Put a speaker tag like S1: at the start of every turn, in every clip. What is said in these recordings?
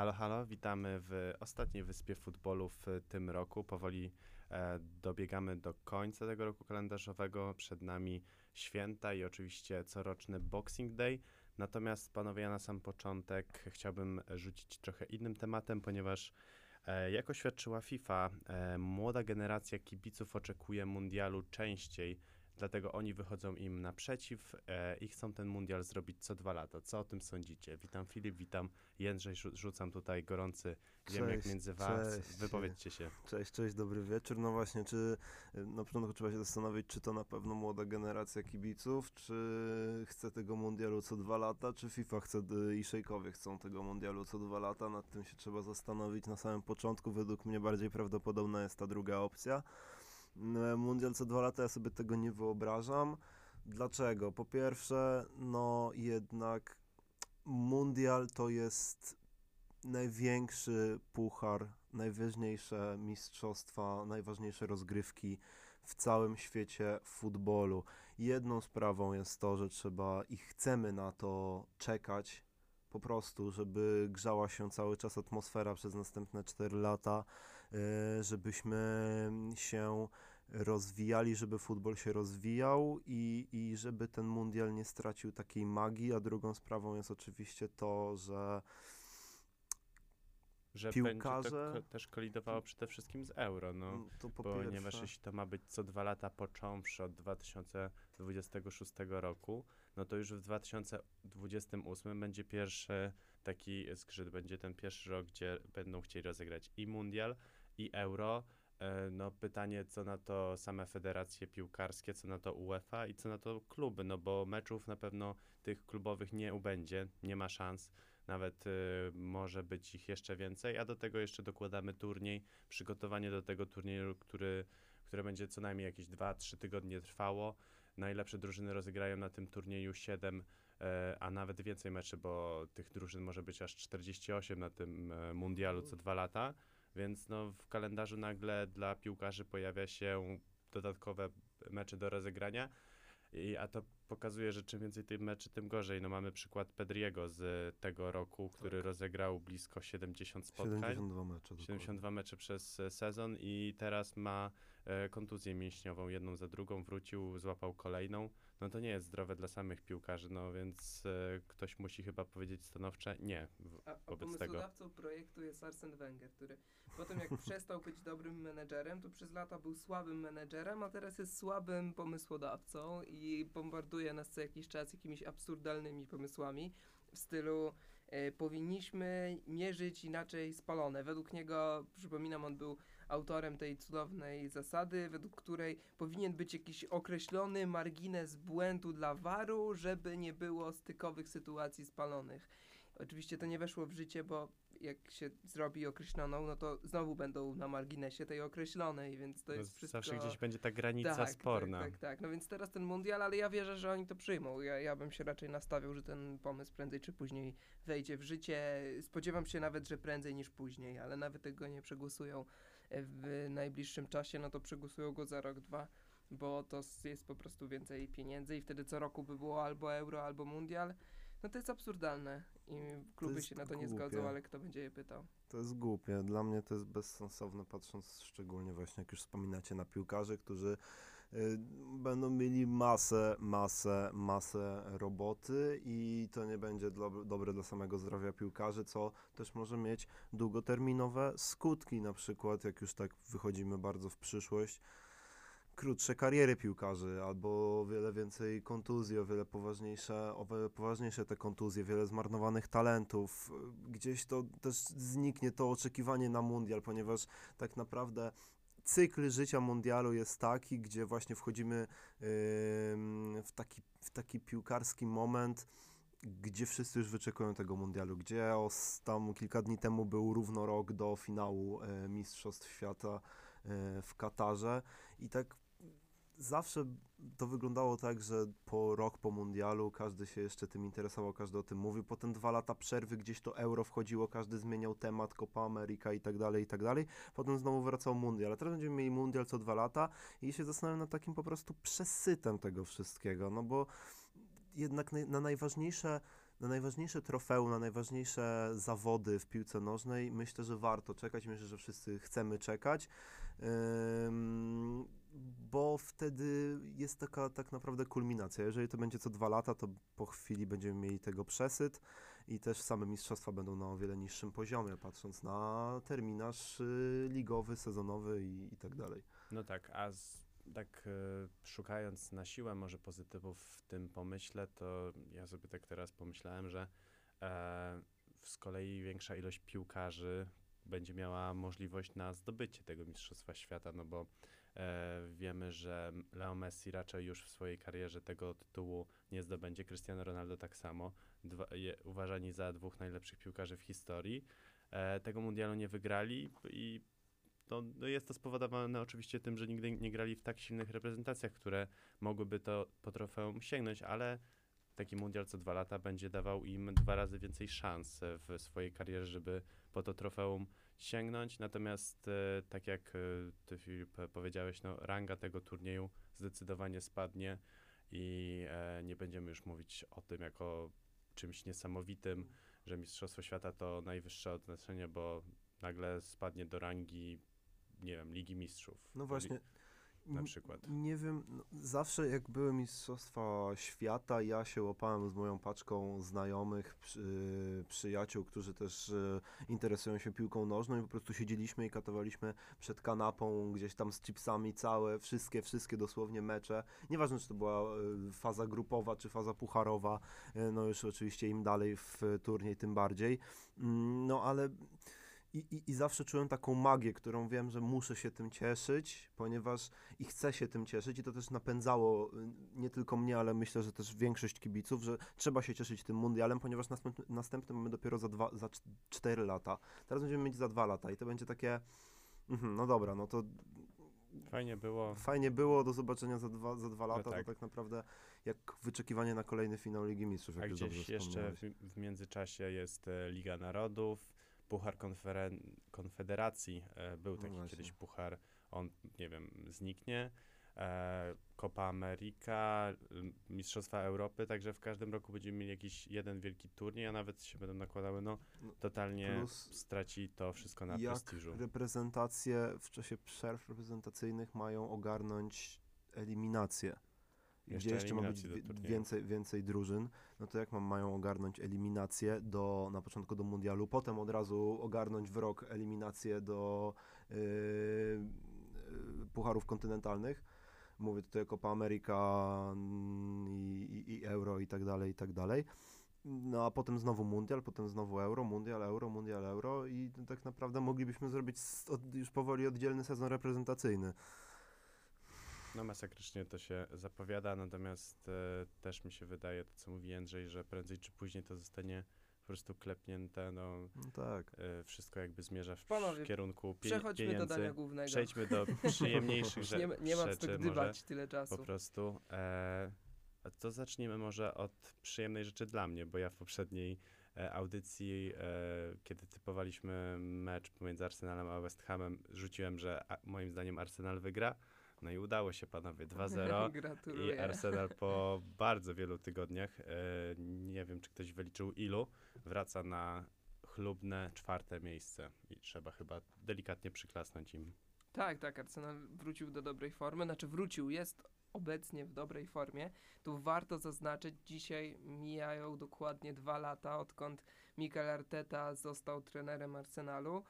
S1: Halo, halo, witamy w ostatniej wyspie futbolu w tym roku. Powoli e, dobiegamy do końca tego roku kalendarzowego. Przed nami święta i oczywiście coroczny Boxing Day. Natomiast panowie, ja na sam początek chciałbym rzucić trochę innym tematem, ponieważ e, jak oświadczyła FIFA, e, młoda generacja kibiców oczekuje mundialu częściej dlatego oni wychodzą im naprzeciw e, i chcą ten mundial zrobić co dwa lata. Co o tym sądzicie? Witam Filip, witam Jędrzej, rzucam tutaj gorący ziemniak między was. Cześć. Wypowiedzcie się.
S2: Cześć, cześć, dobry wieczór. No właśnie, czy e, na początku trzeba się zastanowić, czy to na pewno młoda generacja kibiców, czy chce tego mundialu co dwa lata, czy FIFA chce i szejkowie chcą tego mundialu co dwa lata. Nad tym się trzeba zastanowić na samym początku. Według mnie bardziej prawdopodobna jest ta druga opcja. Mundial co dwa lata ja sobie tego nie wyobrażam. Dlaczego? Po pierwsze, no jednak mundial to jest największy puchar, najważniejsze mistrzostwa, najważniejsze rozgrywki w całym świecie futbolu. Jedną sprawą jest to, że trzeba i chcemy na to czekać, po prostu, żeby grzała się cały czas atmosfera przez następne 4 lata, żebyśmy się rozwijali, żeby futbol się rozwijał i, i żeby ten mundial nie stracił takiej magii, a drugą sprawą jest oczywiście to, że
S1: że piłkarze... będzie to też kolidowało przede wszystkim z euro, no, mm, to po ponieważ pierwsze... jeśli to ma być co dwa lata począwszy od 2026 roku, no to już w 2028 będzie pierwszy taki skrzyd, będzie ten pierwszy rok, gdzie będą chcieli rozegrać i mundial, i euro, E, no pytanie, co na to same federacje piłkarskie, co na to UEFA i co na to kluby, no bo meczów na pewno tych klubowych nie ubędzie, nie ma szans, nawet y, może być ich jeszcze więcej, a do tego jeszcze dokładamy turniej, przygotowanie do tego turnieju, który, które będzie co najmniej jakieś 2-3 tygodnie trwało. Najlepsze drużyny rozegrają na tym turnieju 7 e, a nawet więcej meczy, bo tych drużyn może być aż 48 na tym e, mundialu co dwa lata. Więc no, w kalendarzu nagle dla piłkarzy pojawia się dodatkowe mecze do rozegrania. I, a to pokazuje, że czym więcej tych meczy, tym gorzej. No mamy przykład Pedriego z tego roku, który tak. rozegrał blisko 70 spotkań.
S2: 72 mecze.
S1: 72 mecze przez sezon i teraz ma kontuzję mięśniową, jedną za drugą, wrócił, złapał kolejną no to nie jest zdrowe dla samych piłkarzy, no więc e, ktoś musi chyba powiedzieć stanowcze nie w,
S3: a, a wobec tego. projektu jest Arsene Wenger, który potem jak przestał być dobrym menedżerem, to przez lata był słabym menedżerem, a teraz jest słabym pomysłodawcą i bombarduje nas co jakiś czas jakimiś absurdalnymi pomysłami w stylu e, powinniśmy mierzyć inaczej spalone. Według niego, przypominam, on był autorem tej cudownej zasady, według której powinien być jakiś określony margines błędu dla waru, żeby nie było stykowych sytuacji spalonych. Oczywiście to nie weszło w życie, bo jak się zrobi określoną, no to znowu będą na marginesie tej określonej, więc to no jest wszystko...
S1: Zawsze gdzieś będzie ta granica tak, sporna.
S3: Tak, tak, tak. No więc teraz ten mundial, ale ja wierzę, że oni to przyjmą. Ja, ja bym się raczej nastawiał, że ten pomysł prędzej czy później wejdzie w życie. Spodziewam się nawet, że prędzej niż później, ale nawet tego nie przegłosują w najbliższym czasie, no to przegłosują go za rok, dwa, bo to jest po prostu więcej pieniędzy i wtedy co roku by było albo euro, albo mundial. No to jest absurdalne i kluby się na to głupie. nie zgodzą, ale kto będzie je pytał?
S2: To jest głupie. Dla mnie to jest bezsensowne, patrząc szczególnie właśnie, jak już wspominacie, na piłkarzy, którzy będą mieli masę, masę, masę roboty i to nie będzie dobre dla samego zdrowia piłkarzy, co też może mieć długoterminowe skutki, na przykład jak już tak wychodzimy bardzo w przyszłość, krótsze kariery piłkarzy, albo wiele więcej kontuzji, o wiele poważniejsze, o wiele poważniejsze te kontuzje, wiele zmarnowanych talentów. Gdzieś to też zniknie to oczekiwanie na mundial, ponieważ tak naprawdę cykl życia mundialu jest taki, gdzie właśnie wchodzimy w, taki, w taki piłkarski moment, gdzie wszyscy już wyczekują tego mundialu, gdzie os, tam kilka dni temu był równo rok do finału e, Mistrzostw Świata e, w Katarze. I tak zawsze to wyglądało tak, że po rok po mundialu każdy się jeszcze tym interesował, każdy o tym mówił. Potem dwa lata przerwy, gdzieś to euro wchodziło, każdy zmieniał temat, Copa America i tak dalej, i tak dalej. Potem znowu wracał mundial. A teraz będziemy mieli mundial co dwa lata i się zastanawiam nad takim po prostu przesytem tego wszystkiego, no bo jednak na, na najważniejsze na najważniejsze trofeum, na najważniejsze zawody w piłce nożnej myślę, że warto czekać. Myślę, że wszyscy chcemy czekać. Bo wtedy jest taka tak naprawdę kulminacja. Jeżeli to będzie co dwa lata, to po chwili będziemy mieli tego przesyt i też same mistrzostwa będą na o wiele niższym poziomie, patrząc na terminarz y, ligowy, sezonowy i, i tak dalej.
S1: No tak, a z, tak y, szukając na siłę może pozytywów w tym pomyśle, to ja sobie tak teraz pomyślałem, że e, z kolei większa ilość piłkarzy będzie miała możliwość na zdobycie tego Mistrzostwa Świata, no bo wiemy, że Leo Messi raczej już w swojej karierze tego tytułu nie zdobędzie, Cristiano Ronaldo tak samo, dwa, je, uważani za dwóch najlepszych piłkarzy w historii. E, tego mundialu nie wygrali i to, no jest to spowodowane oczywiście tym, że nigdy nie grali w tak silnych reprezentacjach, które mogłyby to po trofeum sięgnąć, ale taki mundial co dwa lata będzie dawał im dwa razy więcej szans w swojej karierze, żeby po to trofeum sięgnąć. Natomiast e, tak jak e, ty Filip powiedziałeś, no, ranga tego turnieju zdecydowanie spadnie i e, nie będziemy już mówić o tym jako czymś niesamowitym, że Mistrzostwo Świata to najwyższe odznaczenie, bo nagle spadnie do rangi, nie wiem, Ligi Mistrzów.
S2: No właśnie
S1: na przykład?
S2: Nie wiem, no, zawsze jak były Mistrzostwa Świata, ja się łapałem z moją paczką znajomych, przy, przyjaciół, którzy też e, interesują się piłką nożną i po prostu siedzieliśmy i katowaliśmy przed kanapą, gdzieś tam z chipsami całe, wszystkie, wszystkie dosłownie mecze. Nieważne, czy to była e, faza grupowa, czy faza pucharowa, no już oczywiście im dalej w turniej, tym bardziej. Mm, no ale i, i, I zawsze czułem taką magię, którą wiem, że muszę się tym cieszyć, ponieważ i chcę się tym cieszyć, i to też napędzało y, nie tylko mnie, ale myślę, że też większość kibiców, że trzeba się cieszyć tym mundialem, ponieważ następny, następny mamy dopiero za, dwa, za cztery lata. Teraz będziemy mieć za dwa lata i to będzie takie. Mm, no dobra, no to
S1: Fajnie było.
S2: Fajnie było, do zobaczenia za dwa, za dwa lata. No tak. To tak naprawdę jak wyczekiwanie na kolejny finał Ligi Mistrzów.
S1: A gdzieś jeszcze w, w, międzyczasie jest e, Liga Narodów, Puchar Konferen Konfederacji e, był no taki no kiedyś puchar, on nie wiem, zniknie. E, Copa America, Mistrzostwa Europy, także w każdym roku będziemy mieli jakiś jeden wielki turniej, a nawet się będą nakładały, no, no totalnie Plus straci to wszystko na jak prestiżu.
S2: reprezentacje w czasie przerw reprezentacyjnych mają ogarnąć eliminację jeszcze gdzie jeszcze ma być więcej, więcej drużyn, no to jak mam, mają ogarnąć eliminację do, na początku do mundialu, potem od razu ogarnąć w rok eliminację do yy, yy, pucharów kontynentalnych. Mówię tutaj o Copa America i, i, i Euro i tak dalej, i tak dalej. No a potem znowu mundial, potem znowu euro, mundial, euro, mundial, euro i tak naprawdę moglibyśmy zrobić od, już powoli oddzielny sezon reprezentacyjny.
S1: No masakrycznie to się zapowiada, natomiast e, też mi się wydaje, to co mówi Jędrzej, że prędzej czy później to zostanie po prostu klepnięte, no,
S2: no tak.
S1: E, wszystko jakby zmierza w, Panowie, w kierunku pie
S3: przechodźmy
S1: pieniędzy.
S3: do dania głównego.
S1: Przejdźmy do przyjemniejszych rzeczy.
S3: Nie, nie ma co gdybać tyle czasu.
S1: Po prostu. E, to zacznijmy może od przyjemnej rzeczy dla mnie, bo ja w poprzedniej e, audycji, e, kiedy typowaliśmy mecz pomiędzy Arsenalem a West Hamem, rzuciłem, że a, moim zdaniem Arsenal wygra. No i udało się panowie 2-0 i Arsenal po bardzo wielu tygodniach, e, nie wiem czy ktoś wyliczył ilu, wraca na chlubne czwarte miejsce i trzeba chyba delikatnie przyklasnąć im.
S3: Tak, tak, Arsenal wrócił do dobrej formy, znaczy wrócił, jest obecnie w dobrej formie. Tu warto zaznaczyć, dzisiaj mijają dokładnie dwa lata, odkąd Mikel Arteta został trenerem Arsenalu.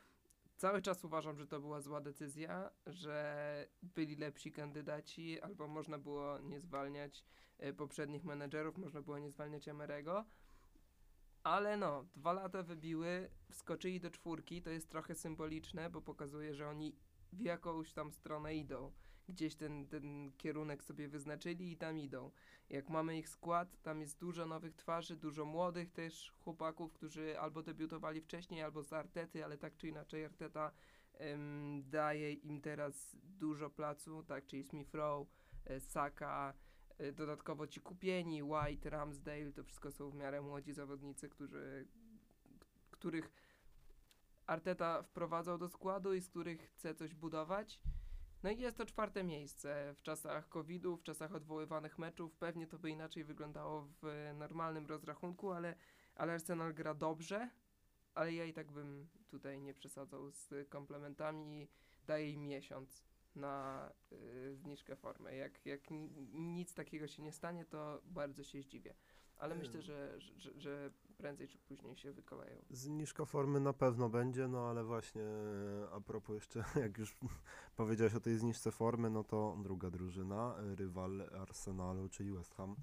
S3: Cały czas uważam, że to była zła decyzja, że byli lepsi kandydaci, albo można było nie zwalniać y, poprzednich menedżerów, można było nie zwalniać Emerego. Ale no, dwa lata wybiły, wskoczyli do czwórki, to jest trochę symboliczne, bo pokazuje, że oni w jakąś tam stronę idą gdzieś ten, ten kierunek sobie wyznaczyli i tam idą. Jak mamy ich skład, tam jest dużo nowych twarzy, dużo młodych też chłopaków, którzy albo debiutowali wcześniej, albo z Artety, ale tak czy inaczej Arteta ym, daje im teraz dużo placu, tak, czyli Smith Rowe, y, Saka, y, dodatkowo ci kupieni, White, Ramsdale, to wszystko są w miarę młodzi zawodnicy, którzy, których Arteta wprowadzał do składu i z których chce coś budować. No i jest to czwarte miejsce. W czasach COVID-u, w czasach odwoływanych meczów, pewnie to by inaczej wyglądało w normalnym rozrachunku, ale ale Arsenal gra dobrze, ale ja i tak bym tutaj nie przesadzał z komplementami. Daję im miesiąc na y, zniżkę formy. Jak, jak nic takiego się nie stanie, to bardzo się zdziwię. Ale myślę, że, że, że prędzej czy później się wykoleją.
S2: Zniżka formy na pewno będzie, no ale właśnie a propos jeszcze, jak już powiedziałeś o tej zniżce formy, no to druga drużyna, rywal Arsenalu, czyli West Ham.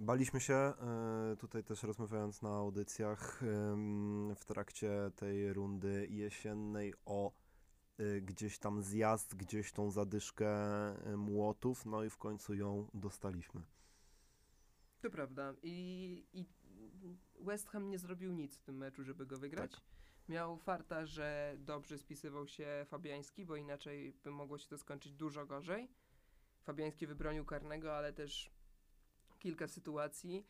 S2: Baliśmy się, e, tutaj też rozmawiając na audycjach w trakcie tej rundy jesiennej o e, gdzieś tam zjazd, gdzieś tą zadyszkę e, młotów, no i w końcu ją dostaliśmy.
S3: To prawda. I, I West Ham nie zrobił nic w tym meczu, żeby go wygrać. Tak. Miał farta, że dobrze spisywał się Fabiański, bo inaczej by mogło się to skończyć dużo gorzej. Fabiański wybronił karnego, ale też kilka sytuacji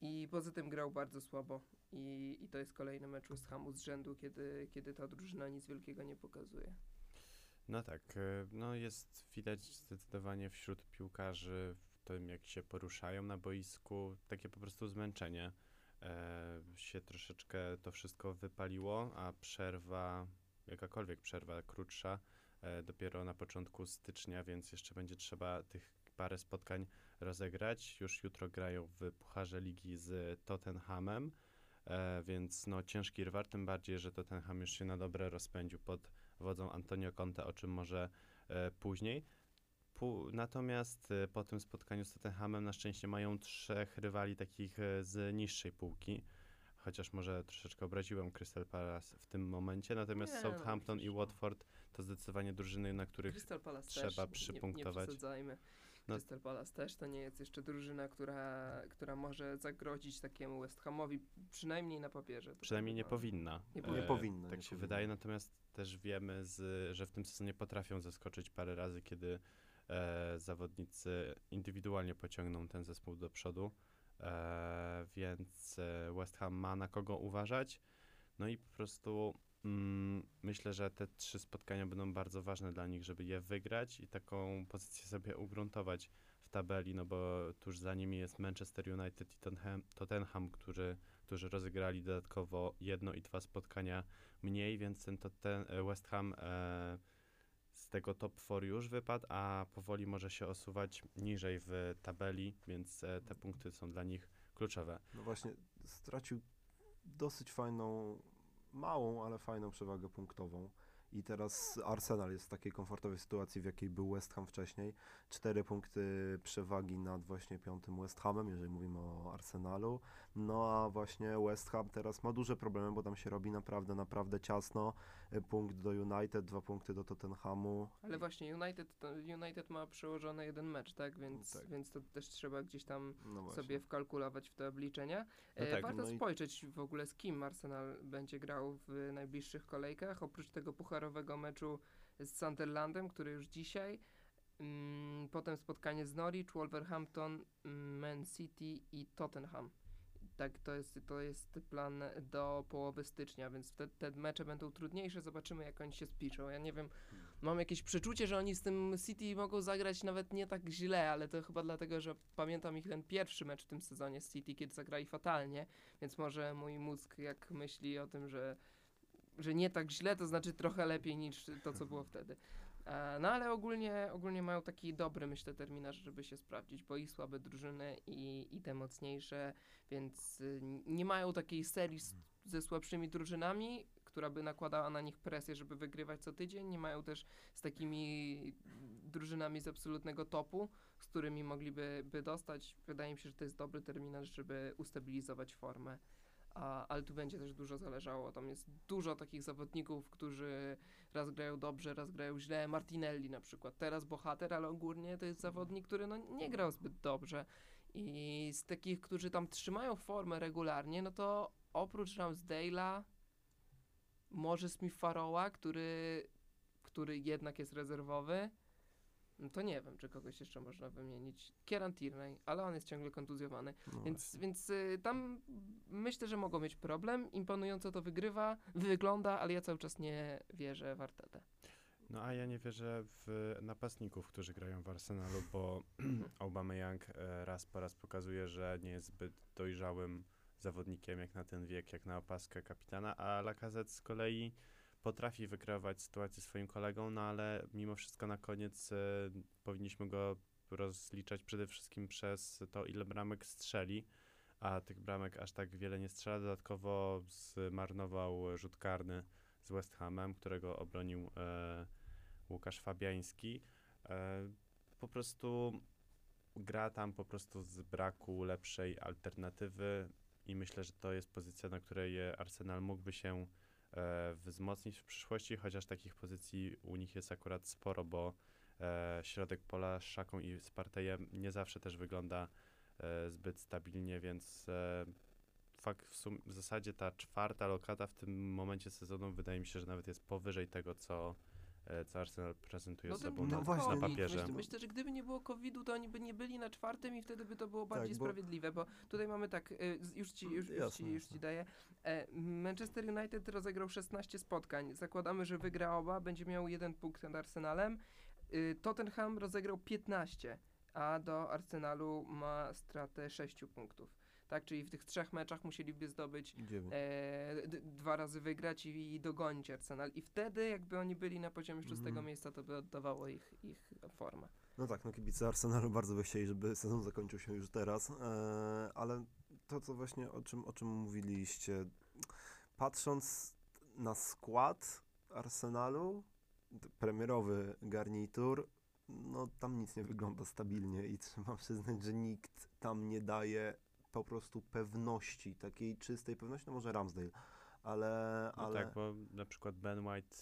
S3: i poza tym grał bardzo słabo. I, i to jest kolejny mecz West Hamu z rzędu, kiedy, kiedy ta drużyna nic wielkiego nie pokazuje.
S1: No tak, e, no jest widać zdecydowanie wśród piłkarzy w tym, jak się poruszają na boisku, takie po prostu zmęczenie. E, się troszeczkę to wszystko wypaliło, a przerwa, jakakolwiek przerwa krótsza, e, dopiero na początku stycznia, więc jeszcze będzie trzeba tych parę spotkań rozegrać. Już jutro grają w Pucharze Ligi z Tottenhamem, e, więc no ciężki rywal, tym bardziej, że Tottenham już się na dobre rozpędził pod wodzą Antonio Conte, o czym może później. Natomiast e, po tym spotkaniu z Tottenhamem na szczęście mają trzech rywali takich e, z niższej półki chociaż może troszeczkę obraziłem Crystal Palace w tym momencie, natomiast nie, no, Southampton no, i Watford to zdecydowanie drużyny, na których trzeba też, przypunktować.
S3: Nie, nie no. Crystal Palace też to nie jest jeszcze drużyna, która, która może zagrozić takiemu West Hamowi, przynajmniej na papierze.
S1: Przynajmniej nie powinna.
S2: Nie, e, nie powinna.
S1: Tak
S2: nie
S1: się
S2: powinna.
S1: wydaje, natomiast też wiemy, z, że w tym sezonie potrafią zaskoczyć parę razy, kiedy e, zawodnicy indywidualnie pociągną ten zespół do przodu. E, więc e, West Ham ma na kogo uważać. No i po prostu mm, myślę, że te trzy spotkania będą bardzo ważne dla nich, żeby je wygrać i taką pozycję sobie ugruntować w tabeli, no bo tuż za nimi jest Manchester United i Tottenham, Tottenham którzy, którzy rozegrali dodatkowo jedno i dwa spotkania mniej, więc ten, ten West Ham e, tego top 4 już wypadł, a powoli może się osuwać niżej w tabeli, więc e, te punkty są dla nich kluczowe.
S2: No właśnie, stracił dosyć fajną, małą, ale fajną przewagę punktową. I teraz Arsenal jest w takiej komfortowej sytuacji, w jakiej był West Ham wcześniej. Cztery punkty przewagi nad właśnie piątym West Hamem, jeżeli mówimy o Arsenalu. No a właśnie West Ham teraz ma duże problemy, bo tam się robi naprawdę, naprawdę ciasno. Punkt do United, dwa punkty do Tottenhamu.
S3: Ale właśnie United, United ma przełożony jeden mecz, tak? Więc, tak. więc to też trzeba gdzieś tam no sobie wkalkulować w te obliczenia. No tak, Warto no spojrzeć w ogóle z kim Arsenal będzie grał w najbliższych kolejkach. Oprócz tego pucharowego meczu z Sunderlandem, który już dzisiaj. Mm, potem spotkanie z Norwich, Wolverhampton, mm, Man City i Tottenham tak, to jest, to jest plan do połowy stycznia, więc te, te mecze będą trudniejsze, zobaczymy jak oni się spiszą. Ja nie wiem, mam jakieś przeczucie, że oni z tym City mogą zagrać nawet nie tak źle, ale to chyba dlatego, że pamiętam ich ten pierwszy mecz w tym sezonie z City, kiedy zagrali fatalnie, więc może mój mózg jak myśli o tym, że że nie tak źle, to znaczy trochę lepiej niż to, co było wtedy. E, no ale ogólnie, ogólnie mają taki dobry, myślę, terminarz, żeby się sprawdzić, bo i słabe drużyny, i, i te mocniejsze, więc y, nie mają takiej serii z, ze słabszymi drużynami, która by nakładała na nich presję, żeby wygrywać co tydzień. Nie mają też z takimi drużynami z absolutnego topu, z którymi mogliby by dostać. Wydaje mi się, że to jest dobry terminarz, żeby ustabilizować formę a, ale tu będzie też dużo zależało. Tam jest dużo takich zawodników, którzy raz grają dobrze, raz grają źle. Martinelli na przykład, teraz bohater, ale ogólnie to jest zawodnik, który no, nie grał zbyt dobrze. I z takich, którzy tam trzymają formę regularnie, no to oprócz Ramsdale'a, może Smith Farrowa, który, który jednak jest rezerwowy, to nie wiem, czy kogoś jeszcze można wymienić. Kieran Tierney, ale on jest ciągle kontuzjowany. No więc więc y, tam myślę, że mogą mieć problem. Imponująco to wygrywa, wygląda, ale ja cały czas nie wierzę w Artetę.
S1: No a ja nie wierzę w napastników, którzy grają w Arsenalu, bo Aubameyang e, raz po raz pokazuje, że nie jest zbyt dojrzałym zawodnikiem jak na ten wiek, jak na opaskę kapitana, a Lacazette z kolei potrafi wykreować sytuację swoim kolegą, no ale mimo wszystko na koniec e, powinniśmy go rozliczać przede wszystkim przez to, ile bramek strzeli, a tych bramek aż tak wiele nie strzela. Dodatkowo zmarnował rzut karny z West Hamem, którego obronił e, Łukasz Fabiański. E, po prostu gra tam po prostu z braku lepszej alternatywy i myślę, że to jest pozycja, na której Arsenal mógłby się wzmocnić w przyszłości, chociaż takich pozycji u nich jest akurat sporo, bo e, środek pola z Szaką i Spartejem nie zawsze też wygląda e, zbyt stabilnie, więc e, fakt w, sum- w zasadzie ta czwarta lokata w tym momencie sezonu wydaje mi się, że nawet jest powyżej tego, co E, co Arsenal prezentuje no sobą no na, na papierze.
S3: Myślę, myślę, że gdyby nie było COVID-u, to oni by nie byli na czwartym i wtedy by to było bardziej tak, bo... sprawiedliwe, bo tutaj mamy tak, e, już ci, już, już, ci, już ci daję. E, Manchester United rozegrał 16 spotkań. Zakładamy, że wygra oba, będzie miał jeden punkt nad Arsenalem. Tottenham rozegrał 15, a do Arsenalu ma stratę 6 punktów tak? Czyli w tych trzech meczach musieliby zdobyć e, dwa razy wygrać i, i, dogonić Arsenal. I wtedy jakby oni byli na poziomie szóstego mm. miejsca, to by oddawało ich, ich formę.
S2: No tak, no kibice Arsenalu bardzo by chcieli, żeby sezon zakończył się już teraz, e, ale to, co właśnie o czym, o czym mówiliście, patrząc na skład Arsenalu, premierowy garnitur, no tam nic nie wygląda stabilnie i trzeba przyznać, że nikt tam nie daje po prostu pewności, takiej czystej pewności, no może Ramsdale, ale... No ale...
S1: tak, bo na przykład Ben White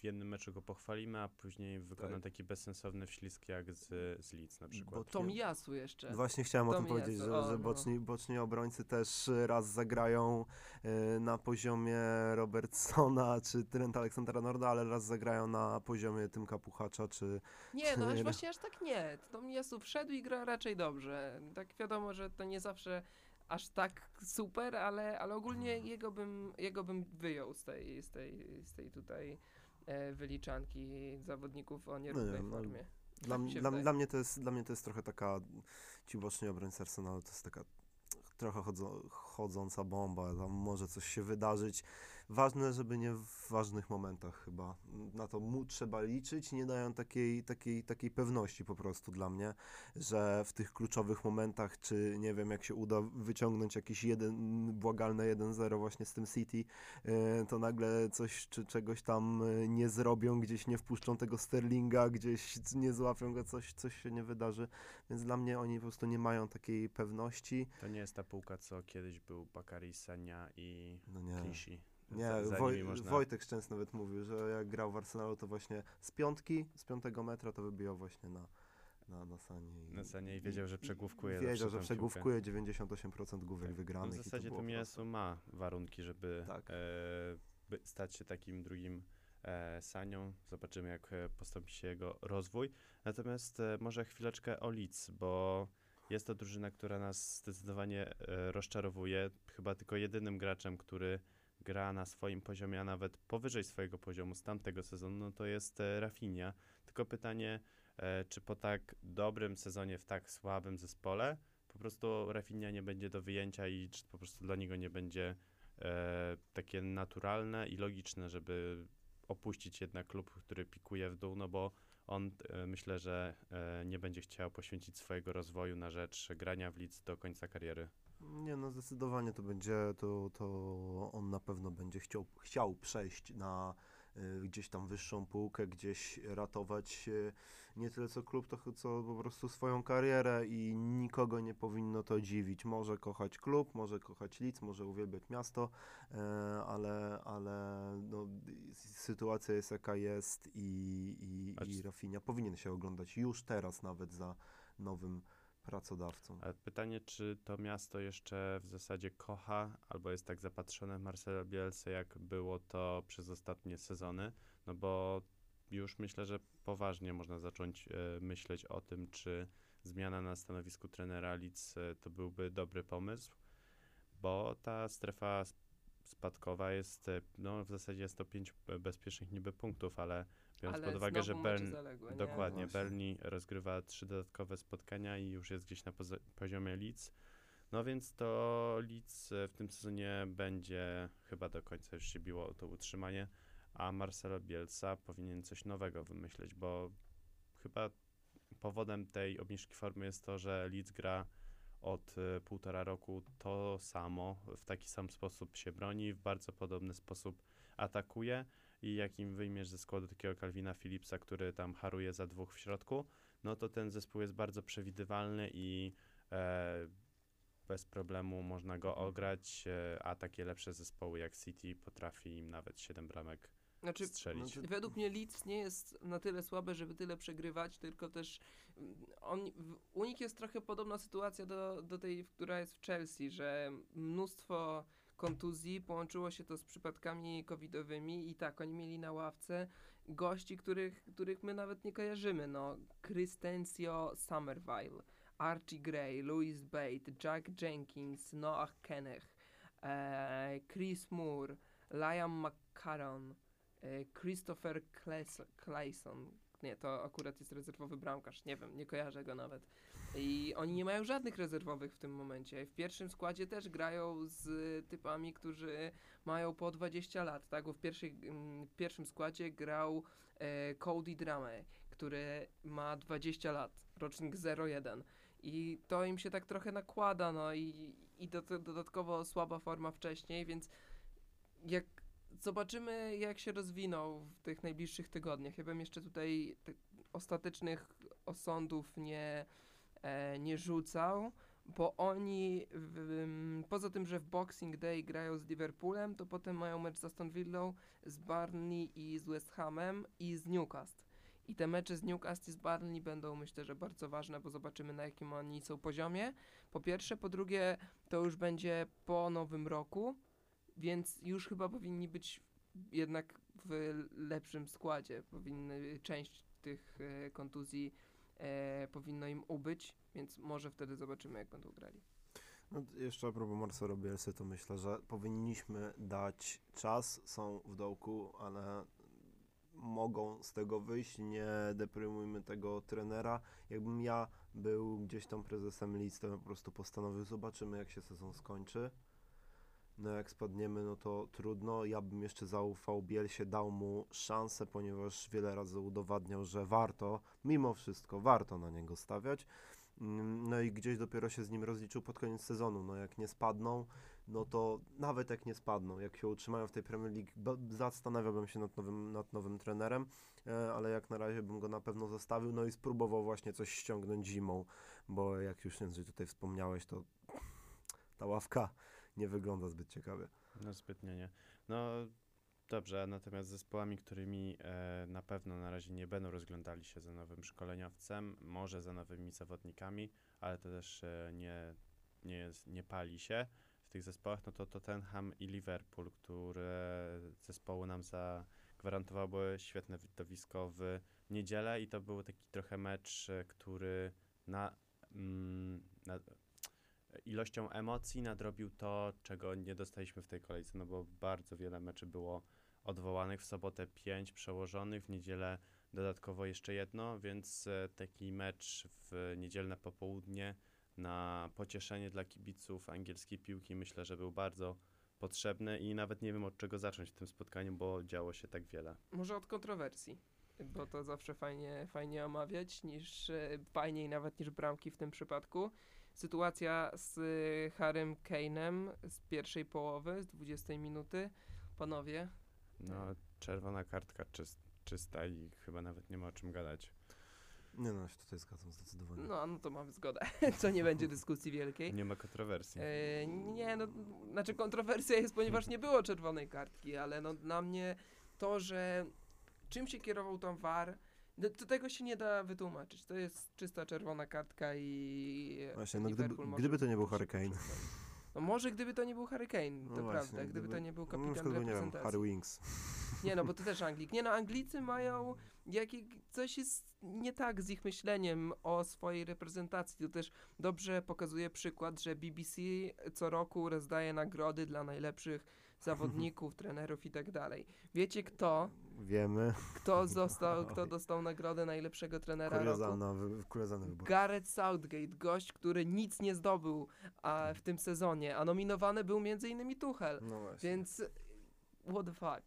S1: w jednym meczu go pochwalimy, a później wykona tak. taki bezsensowny wślizg jak z, z Leeds na przykład. Bo
S3: Tom Jasu jeszcze.
S2: Właśnie chciałem Tom o tym powiedzieć, że, o, że no. boczni, no. boczni obrońcy też raz zagrają y, na poziomie Robertsona czy Trent Aleksandra Norda, ale raz zagrają na poziomie Tymka Puchacza czy...
S3: Nie, no aż właśnie aż tak nie. Tom Jasu wszedł i gra raczej dobrze. Tak wiadomo, że to nie zawsze aż tak super, ale, ale ogólnie mhm. jego bym, jego bym wyjął z tej, z tej, z tej tutaj wyliczanki zawodników o nierównej no, formie.
S2: Dla, tak dla, dla, mnie to jest, dla mnie to jest trochę taka, ci boczni obrońcy Arsenalu to jest taka trochę chodzo, chodząca bomba, tam może coś się wydarzyć. Ważne, żeby nie w ważnych momentach chyba. Na to mu trzeba liczyć, nie dają takiej, takiej, takiej pewności po prostu dla mnie, że w tych kluczowych momentach, czy nie wiem, jak się uda wyciągnąć jakiś jeden, błagalne 1-0 właśnie z tym City, e, to nagle coś, czy czegoś tam e, nie zrobią, gdzieś nie wpuszczą tego Sterlinga, gdzieś nie złapią go, coś, coś się nie wydarzy. Więc dla mnie oni po prostu nie mają takiej pewności.
S1: To nie jest ta półka, co kiedyś był Bakary Senia i no nie. Klishi.
S2: Nie, Woj, można... Wojtek Szczęsny nawet mówił, że jak grał w Arsenalu, to właśnie z piątki, z piątego metra to wybijał właśnie na, na, na sanie.
S1: I, na sanie i wiedział, że przegłówkuje.
S2: Wiedział, że przegłówkuje 98% główek tak. wygranych.
S1: No w zasadzie to, Miesu ma warunki, żeby tak. e, stać się takim drugim e, sanią. Zobaczymy, jak e, postąpi się jego rozwój. Natomiast e, może chwileczkę o Leeds, bo jest to drużyna, która nas zdecydowanie e, rozczarowuje. Chyba tylko jedynym graczem, który gra na swoim poziomie, a nawet powyżej swojego poziomu z tamtego sezonu, no to jest e, Rafinha. Tylko pytanie, e, czy po tak dobrym sezonie w tak słabym zespole po prostu Rafinha nie będzie do wyjęcia i czy po prostu dla niego nie będzie e, takie naturalne i logiczne, żeby opuścić jednak klub, który pikuje w dół, no bo on myślę, że nie będzie chciał poświęcić swojego rozwoju na rzecz grania w Leeds do końca kariery.
S2: Nie, no zdecydowanie to będzie, to, to on na pewno będzie chciał, chciał przejść na y, gdzieś tam wyższą półkę, gdzieś ratować y, nie tyle co klub, to co po prostu swoją karierę i nikogo nie powinno to dziwić. Może kochać klub, może kochać Lidz, może uwielbiać miasto, y, ale, ale no, sytuacja jest jaka jest i, i, i Rafinha powinien się oglądać już teraz nawet za nowym pracodawcą.
S1: A pytanie, czy to miasto jeszcze w zasadzie kocha, albo jest tak zapatrzone w Marcelo Bielsa, jak było to przez ostatnie sezony, no bo już myślę, że poważnie można zacząć e, myśleć o tym, czy zmiana na stanowisku trenera Leeds e, to byłby dobry pomysł, bo ta strefa spadkowa jest, e, no w zasadzie jest to pięć bezpiecznych niby punktów, ale Biorąc Ale pod uwagę, że Bern, dokładnie, no Berni rozgrywa trzy dodatkowe spotkania i już jest gdzieś na poziomie Leeds, No więc to Leeds w tym sezonie będzie chyba do końca już się biło o to utrzymanie, a Marcelo Bielsa powinien coś nowego wymyśleć, bo chyba powodem tej obniżki formy jest to, że Leeds gra od y, półtora roku to samo, w taki sam sposób się broni, w bardzo podobny sposób atakuje i jak im wyjmiesz ze składu takiego Calvina Phillipsa, który tam haruje za dwóch w środku, no to ten zespół jest bardzo przewidywalny i e, bez problemu można go ograć, e, a takie lepsze zespoły jak City potrafi im nawet 7 bramek znaczy, strzelić. Znaczy,
S3: według mnie Leeds nie jest na tyle słabe, żeby tyle przegrywać, tylko też mm, on, u nich jest trochę podobna sytuacja do, do tej, która jest w Chelsea, że mnóstwo kontuzji połączyło się to z przypadkami covidowymi i tak, oni mieli na ławce gości, których, których my nawet nie kojarzymy, no, Christencio Somerville, Archie Gray, Louis Bate, Jack Jenkins, Noah Kennech, e, Chris Moore, Liam McCarron, e, Christopher Clayson. Nie, to akurat jest rezerwowy bramkarz, nie wiem, nie kojarzę go nawet. I oni nie mają żadnych rezerwowych w tym momencie. W pierwszym składzie też grają z typami, którzy mają po 20 lat, tak? Bo w, pierwszej, mm, w pierwszym składzie grał e, Cody Drame, który ma 20 lat, rocznik 01 i to im się tak trochę nakłada, no i, i do, dodatkowo słaba forma wcześniej, więc jak zobaczymy, jak się rozwiną w tych najbliższych tygodniach. Ja bym jeszcze tutaj ostatecznych osądów nie, nie rzucał, bo oni w, poza tym, że w Boxing Day grają z Liverpoolem, to potem mają mecz z Aston Villą, z Barney i z West Hamem i z Newcastle. I te mecze z Newcastle i z Barney będą myślę, że bardzo ważne, bo zobaczymy na jakim oni są poziomie. Po pierwsze, po drugie, to już będzie po nowym roku, więc już chyba powinni być jednak w lepszym składzie. Powinny, część tych e, kontuzji e, powinno im ubyć, więc może wtedy zobaczymy, jak będą grali.
S2: No, jeszcze a propos Marcelo Bielsy, to myślę, że powinniśmy dać czas, są w dołku, ale mogą z tego wyjść, nie deprymujmy tego trenera. Jakbym ja był gdzieś tam prezesem Leeds, to po prostu postanowił, zobaczymy jak się sezon skończy. No jak spadniemy, no to trudno. Ja bym jeszcze zaufał Bielsie, dał mu szansę, ponieważ wiele razy udowadniał, że warto, mimo wszystko, warto na niego stawiać. Mm, no i gdzieś dopiero się z nim rozliczył pod koniec sezonu. No jak nie spadną, no to nawet jak nie spadną, jak się utrzymają w tej Premier League, zastanawiałbym się nad nowym, nad nowym trenerem, e, ale jak na razie bym go na pewno zostawił, no i spróbował właśnie coś ściągnąć zimą, bo jak już tutaj wspomniałeś, to ta ławka nie wygląda zbyt ciekawie.
S1: No zbytnio nie. No dobrze, natomiast zespołami, którymi e, na pewno na razie nie będą rozglądali się za nowym szkoleniowcem, może za nowymi zawodnikami, ale to też e, nie, nie, nie pali się w tych zespołach, no to Tottenham i Liverpool, które zespoły nam zagwarantowały świetne widowisko w niedzielę i to był taki trochę mecz, e, który na, mm, na ilością emocji nadrobił to, czego nie dostaliśmy w tej kolejce, no bo bardzo wiele meczy było odwołanych, w sobotę pięć przełożonych, w niedzielę dodatkowo jeszcze jedno, więc e, taki mecz w niedzielne popołudnie na pocieszenie dla kibiców angielskiej piłki myślę, że był bardzo potrzebny i nawet nie wiem od czego zacząć w tym spotkaniu, bo działo się tak wiele.
S3: Może od kontrowersji, bo to zawsze fajnie, fajnie omawiać, niż e, fajniej nawet niż bramki w tym przypadku. Sytuacja z Harrym Kane'em z pierwszej połowy, z 20 minuty. Panowie?
S1: No, czerwona kartka czysta i chyba nawet nie ma o czym gadać.
S2: Nie no, się tutaj zgadzam zdecydowanie.
S3: No, no to mamy zgodę. Co nie będzie dyskusji wielkiej.
S1: Nie ma kontrowersji.
S3: E, nie, no, znaczy kontrowersja jest, ponieważ nie było czerwonej kartki, ale no dla mnie to, że czym się kierował tam VAR, do, do tego się nie da wytłumaczyć. To jest czysta czerwona kartka i
S2: Właśnie, no gdyby, gdyby to nie był Hurricane.
S3: No może gdyby to nie był Hurricane, no to właśnie, prawda. Gdyby, gdyby, to nie był kapitan no, reprezentacji. Nie
S2: Harry Wings.
S3: Nie, no bo to też Anglik. Nie no, Anglicy mają jakie, coś jest nie tak z ich myśleniem o swojej reprezentacji. To też dobrze pokazuje przykład, że BBC co roku rozdaje nagrody dla najlepszych zawodników, trenerów i tak dalej. Wiecie kto?
S2: Wiemy.
S3: Kto został, kto dostał nagrodę najlepszego trenera
S2: kuriozalna, roku? Kuriozalny wybór.
S3: Gareth Southgate, gość, który nic nie zdobył a, w tym sezonie, a nominowany był między innymi Tuchel. No właśnie. Więc what the fuck?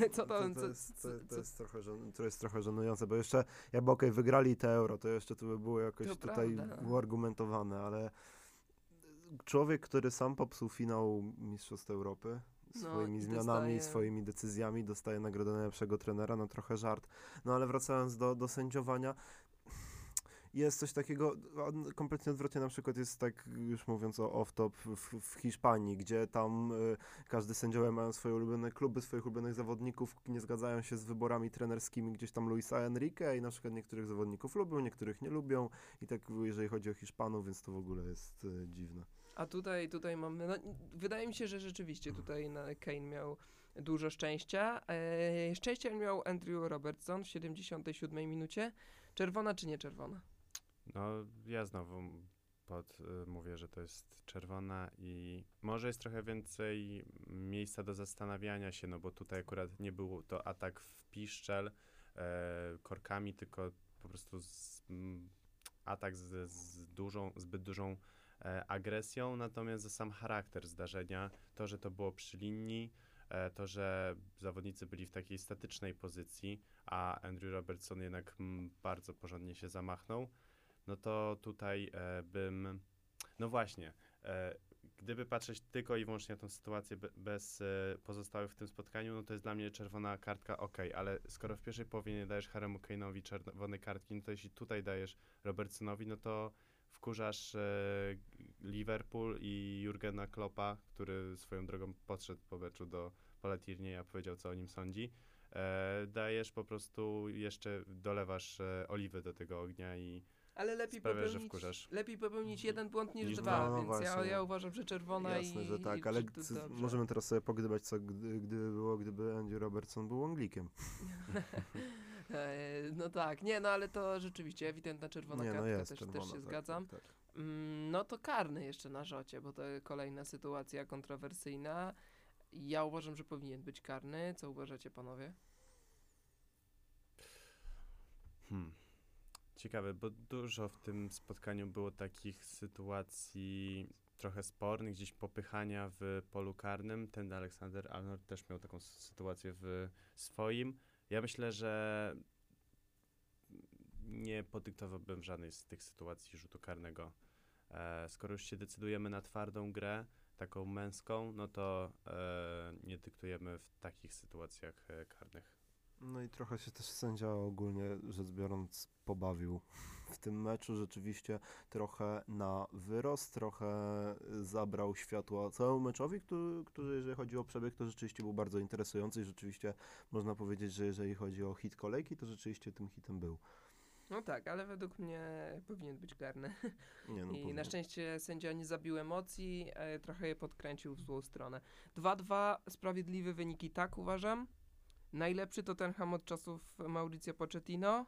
S2: Nie, co to, to, to, jest, to, to, jest trochę, to jest trochę żenujące, bo jeszcze jakby okej, okay, wygrali te euro, to jeszcze to by było jakoś to tutaj prawda. uargumentowane, ale człowiek, który sam popsuł finał Mistrzostw Europy, no, swoimi no, zmianami, dostaje... swoimi decyzjami, dostaje nagrodę najlepszego trenera, no trochę żart. No ale wracając do, do sędziowania, jest coś takiego, kompletnie odwrotnie na przykład jest tak, już mówiąc o off-top w, w, Hiszpanii, gdzie tam y, każdy sędziowie mają swoje ulubione kluby, swoich ulubionych zawodników, nie zgadzają się z wyborami trenerskimi gdzieś tam Luisa Enrique i na przykład niektórych zawodników lubią, niektórych nie lubią i tak jeżeli chodzi o Hiszpanów, więc to w ogóle jest y, dziwne.
S3: A tutaj, tutaj mamy, no, wydaje mi się, że rzeczywiście tutaj Kane miał dużo szczęścia. E, szczęście miał Andrew Robertson w 77 minucie. Czerwona czy nie czerwona?
S1: No, ja znowu pod, y, mówię, że to jest czerwona i może jest trochę więcej miejsca do zastanawiania się, no bo tutaj akurat nie był to atak w piszczel e, korkami, tylko po prostu z, m, atak z, z dużą, zbyt dużą agresją, natomiast za sam charakter zdarzenia, to, że to było przy linii, e, to, że zawodnicy byli w takiej statycznej pozycji, a Andrew Robertson jednak m, bardzo porządnie się zamachnął, no to tutaj e, bym, no właśnie, e, gdyby patrzeć tylko i wyłącznie na tą sytuację be, bez e, pozostałych w tym spotkaniu, no to jest dla mnie czerwona kartka, ok, ale skoro w pierwszej połowie nie dajesz Haremu Kane'owi czerwonej kartki, no to jeśli tutaj dajesz Robertsonowi, no to wkurzasz e, Liverpool i Jurgena Kloppa, który swoją drogą podszedł po meczu do pola Tierney'a, powiedział co o nim sądzi. E, dajesz po prostu jeszcze, dolewasz e, oliwy do tego ognia i
S3: ale lepiej sprawia, popełnić, lepiej popełnić jeden błąd niż, niż dwa, no, więc ja, ja, uważam, że czerwona
S2: Jasne,
S3: i...
S2: że tak, ale możemy teraz sobie pogdybać, co gdy, gdyby było, gdyby Andy Robertson był Anglikiem.
S3: E, no tak, nie, no ale to rzeczywiście ewidentna czerwona nie, no kartka, jest, też, czerwona, też się tak, zgadzam. Tak, tak. No to karny jeszcze na rzocie, bo to kolejna sytuacja kontrowersyjna. Ja uważam, że powinien być karny. Co uważacie panowie?
S1: Hmm. Ciekawe, bo dużo w tym spotkaniu było takich sytuacji trochę spornych, gdzieś popychania w polu karnym. Ten Aleksander Arnold też miał taką sytuację w swoim. Ja myślę, że nie podyktowałbym żadnej z tych sytuacji rzutu karnego. E, skoro już się decydujemy na twardą grę, taką męską, no to e, nie dyktujemy w takich sytuacjach e, karnych.
S2: No i trochę się też sędzia ogólnie rzecz biorąc pobawił w tym meczu. Rzeczywiście trochę na wyrost, trochę zabrał światła całemu meczowi, który, który jeżeli chodzi o przebieg, to rzeczywiście był bardzo interesujący i rzeczywiście można powiedzieć, że jeżeli chodzi o hit kolejki, to rzeczywiście tym hitem był.
S3: No tak, ale według mnie powinien być karny. Nie, no I powinien. na szczęście sędzia nie zabił emocji, e, trochę je podkręcił w złą stronę. 2-2, sprawiedliwe wyniki, tak uważam. Najlepszy Tottenham od czasów Mauricio Pochettino,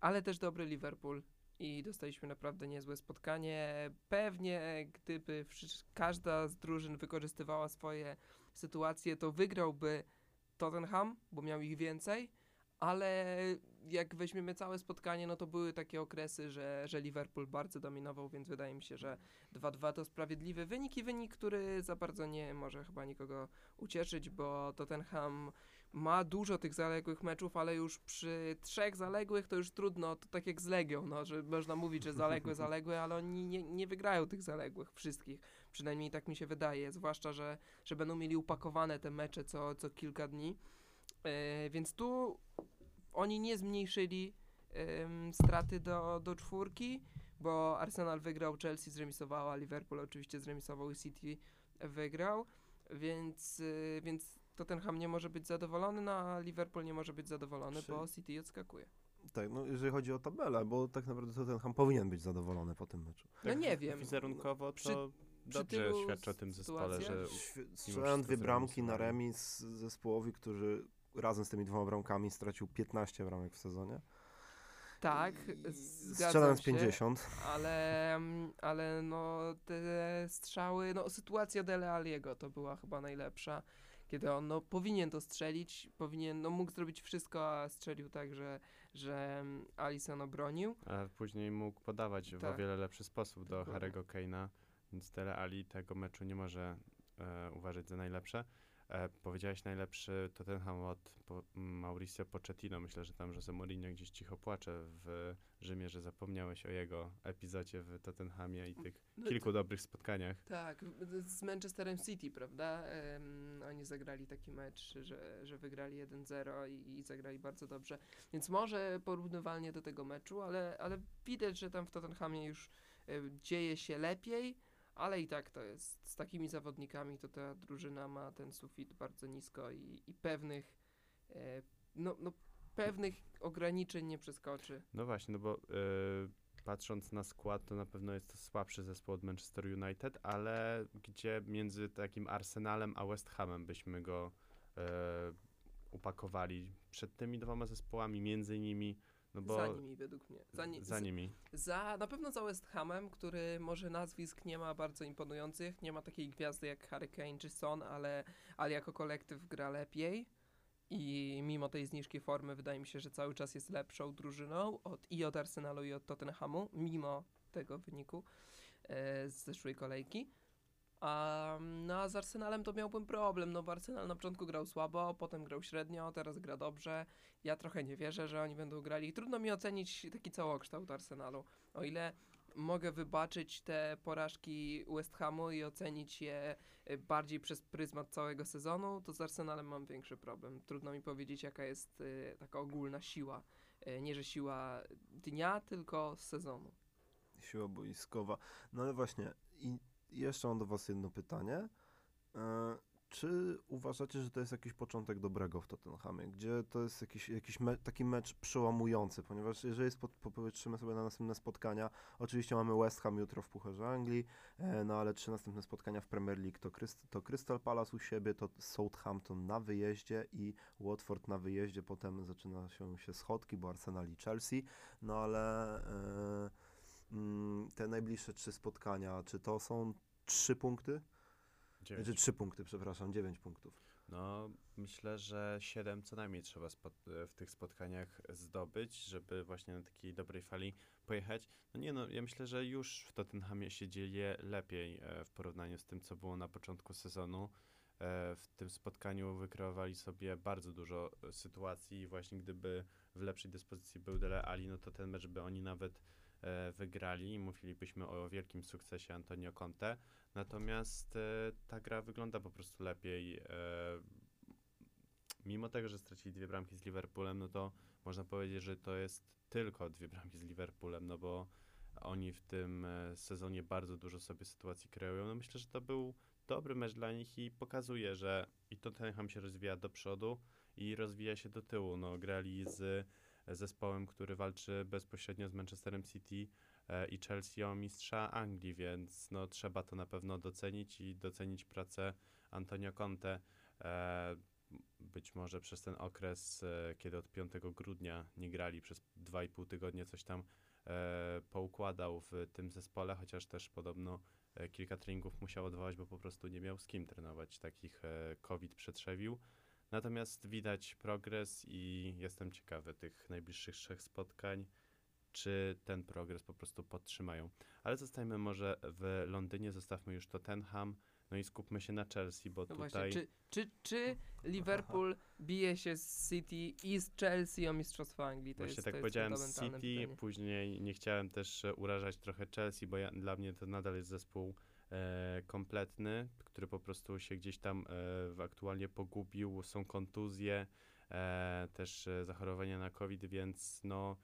S3: ale też dobry Liverpool. I dostaliśmy naprawdę niezłe spotkanie. Pewnie, gdyby każda z drużyn wykorzystywała swoje sytuacje, to wygrałby Tottenham, bo miał ich więcej, ale jak weźmiemy całe spotkanie, no to były takie okresy, że, że Liverpool bardzo dominował, więc wydaje mi się, że 2-2 to sprawiedliwy wynik i wynik, który za bardzo nie może chyba nikogo ucieszyć, bo Tottenham ma dużo tych zaległych meczów, ale już przy trzech zaległych to już trudno, to tak jak z Legią, no, że można mówić, że zaległe, zaległe, ale oni nie, nie wygrają tych zaległych wszystkich. Przynajmniej tak mi się wydaje, zwłaszcza, że, że będą mieli upakowane te mecze co, co kilka dni. Yy, więc tu oni nie zmniejszyli yy, straty do, do czwórki, bo Arsenal wygrał, Chelsea zremisowała, Liverpool oczywiście zremisował i City wygrał, więc, yy, więc Tottenham nie może być zadowolony, no a Liverpool nie może być zadowolony, Czy... bo City odskakuje.
S2: Tak, no jeżeli chodzi o tabelę, bo tak naprawdę Tottenham powinien być zadowolony po tym meczu.
S3: No nie wiem.
S1: Wizerunkowo to przy, dobrze świadczy o tym zespole, że...
S2: Strzelałem dwie bramki na remis zespołowi, który razem z tymi dwoma bramkami stracił 15 bramek w sezonie.
S3: Tak,
S2: Strzelam z 50.
S3: Ale, ale no te strzały, no sytuacja Dele Aliego to była chyba najlepsza, kiedy on no, powinien to strzelić, powinien, no mógł zrobić wszystko, a strzelił tak, że, że Alison obronił.
S1: A później mógł podawać tak. w o tak. wiele lepszy sposób do Harry'ego Kane'a, więc Dele Ali tego meczu nie może e, uważać za najlepsze. E, powiedziałeś najlepszy Tottenham od po, Mauricio Pochettino. Myślę, że tam Jose Mourinho gdzieś cicho płacze w Rzymie, że zapomniałeś o jego epizodzie w Tottenhamie i tych no kilku to, dobrych spotkaniach.
S3: Tak, z Manchesterem City, prawda? Um, oni zagrali taki mecz, że, że wygrali 1-0 i, i zagrali bardzo dobrze. Więc może porównywalnie do tego meczu, ale, ale widać, że tam w Tottenhamie już dzieje się lepiej ale i tak to jest, z takimi zawodnikami to ta drużyna ma ten sufit bardzo nisko i, i pewnych, e, no, no, pewnych ograniczeń nie przeskoczy.
S1: No właśnie, no bo e, patrząc na skład, to na pewno jest to słabszy zespół od Manchester United, ale gdzie między takim Arsenalem a West Hamem byśmy go e, upakowali. Przed tymi dwoma zespołami, między nimi no bo
S3: za nimi według mnie.
S1: Za, ni za nimi.
S3: Za, na pewno za West Hamem, który może nazwisk nie ma bardzo imponujących, nie ma takiej gwiazdy jak Harry Kane czy Son, ale, ale jako kolektyw gra lepiej. I mimo tej zniżki formy wydaje mi się, że cały czas jest lepszą drużyną od, i od Arsenalu i od Tottenhamu, mimo tego wyniku e, z zeszłej kolejki. A, no a z Arsenalem to miałbym problem, no bo Arsenal na początku grał słabo, potem grał średnio, teraz gra dobrze. Ja trochę nie wierzę, że oni będą grali. Trudno mi ocenić taki całokształt Arsenalu. O ile mogę wybaczyć te porażki West Hamu i ocenić je y, bardziej przez pryzmat całego sezonu, to z Arsenalem mam większy problem. Trudno mi powiedzieć, jaka jest y, taka ogólna siła. Y, nie, że siła dnia, tylko sezonu.
S2: Siła boiskowa. No ale właśnie, i jeszcze mam do Was jedno pytanie. E, czy uważacie, że to jest jakiś początek dobrego w Tottenhamie, gdzie to jest jakiś, jakiś me taki mecz przełamujący, ponieważ jeżeli popatrzymy sobie na następne spotkania, oczywiście mamy West Ham jutro w Pucharze Anglii, e, no ale trzy następne spotkania w Premier League to, Kryst to Crystal Palace u siebie, to Southampton na wyjeździe i Watford na wyjeździe, potem zaczyna się, się schodki, bo Arsenal i Chelsea, no ale... E, te najbliższe trzy spotkania, czy to są trzy punkty? Dziewięć. Znaczy trzy punkty, przepraszam, dziewięć punktów.
S1: No, myślę, że siedem co najmniej trzeba w tych spotkaniach zdobyć, żeby właśnie na takiej dobrej fali pojechać. No nie no, ja myślę, że już w Tottenhamie się dzieje lepiej e, w porównaniu z tym, co było na początku sezonu. E, w tym spotkaniu wykreowali sobie bardzo dużo sytuacji i właśnie gdyby w lepszej dyspozycji był Dele Ali, no to ten mecz by oni nawet E, wygrali i mówilibyśmy o wielkim sukcesie Antonio Conte. Natomiast e, ta gra wygląda po prostu lepiej. E, mimo tego, że stracili dwie bramki z Liverpoolem, no to można powiedzieć, że to jest tylko dwie bramki z Liverpoolem, no bo oni w tym sezonie bardzo dużo sobie sytuacji kreują. No myślę, że to był dobry mecz dla nich i pokazuje, że i Tottenham się rozwija do przodu i rozwija się do tyłu. No, grali z zespołem, który walczy bezpośrednio z Manchesterem City e, i Chelsea o mistrza Anglii, więc no, trzeba to na pewno docenić i docenić pracę Antonio Conte. E, być może przez ten okres, e, kiedy od 5 grudnia nie grali, przez 2,5 tygodnia coś tam poukładał w tym zespole, chociaż też podobno kilka treningów musiał odwołać, bo po prostu nie miał z kim trenować. Takich COVID przetrzewił. Natomiast widać progres i jestem ciekawy tych najbliższych trzech spotkań, czy ten progres po prostu podtrzymają. Ale zostajmy może w Londynie, zostawmy już Tottenham, no i skupmy się na Chelsea, bo no tutaj... Właśnie,
S3: czy, czy, czy Liverpool bije się z City i z Chelsea o Mistrzostwo Anglii? To
S1: Właśnie
S3: jest,
S1: tak
S3: to
S1: powiedziałem z City, pytanie. później nie chciałem też urażać trochę Chelsea, bo ja, dla mnie to nadal jest zespół e, kompletny, który po prostu się gdzieś tam e, aktualnie pogubił, są kontuzje, e, też e, zachorowania na COVID, więc no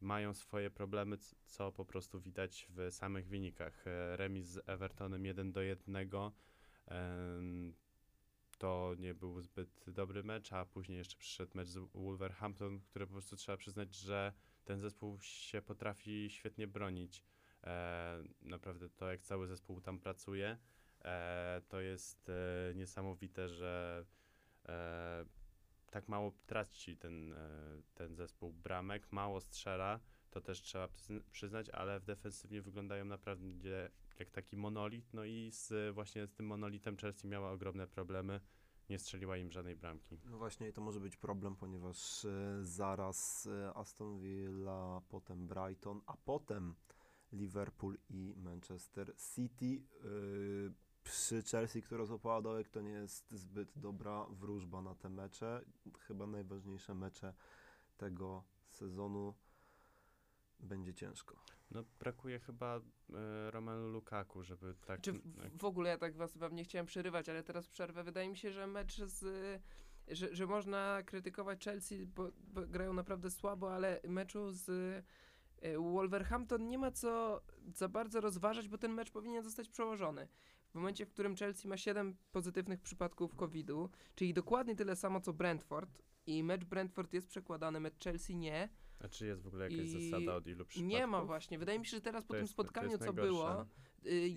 S1: mają swoje problemy, co po prostu widać w samych wynikach. E, remis z Evertonem 1 do 1 to nie był zbyt dobry mecz, a później jeszcze przyszedł mecz z Wolverhampton, który po prostu trzeba przyznać, że ten zespół się potrafi świetnie bronić. E, naprawdę to, jak cały zespół tam pracuje, e, to jest e, niesamowite, że tak mało traci ten, ten zespół bramek, mało strzela. to też trzeba przyznać, ale w defensywnie wyglądają naprawdę jak taki monolit, no i z, właśnie z tym monolitem Chelsea miała ogromne problemy, nie strzeliła im żadnej bramki.
S2: No właśnie to może być problem, ponieważ zaraz Aston Villa, potem Brighton, a potem Liverpool i Manchester City. Y, przy Chelsea, która złapała dołek, to nie jest zbyt dobra wróżba na te mecze. Chyba najważniejsze mecze tego sezonu będzie ciężko.
S1: No brakuje chyba e, Romelu Lukaku, żeby tak...
S3: Czy w, w, ogóle ja tak was wam nie chciałem przerywać, ale teraz przerwę. Wydaje mi się, że mecz z... Że, że można krytykować Chelsea, bo, bo grają naprawdę słabo, ale meczu z Wolverhampton nie ma co za bardzo rozważać, bo ten mecz powinien zostać przełożony. W momencie, w którym Chelsea ma 7 pozytywnych przypadków COVID-u, czyli dokładnie tyle samo co Brentford, i mecz Brentford jest przekładany, mecz Chelsea nie,
S1: a czy jest w ogóle jakaś I zasada od ilu przypadków?
S3: Nie ma właśnie. Wydaje mi się, że teraz po tym spotkaniu, co było, y,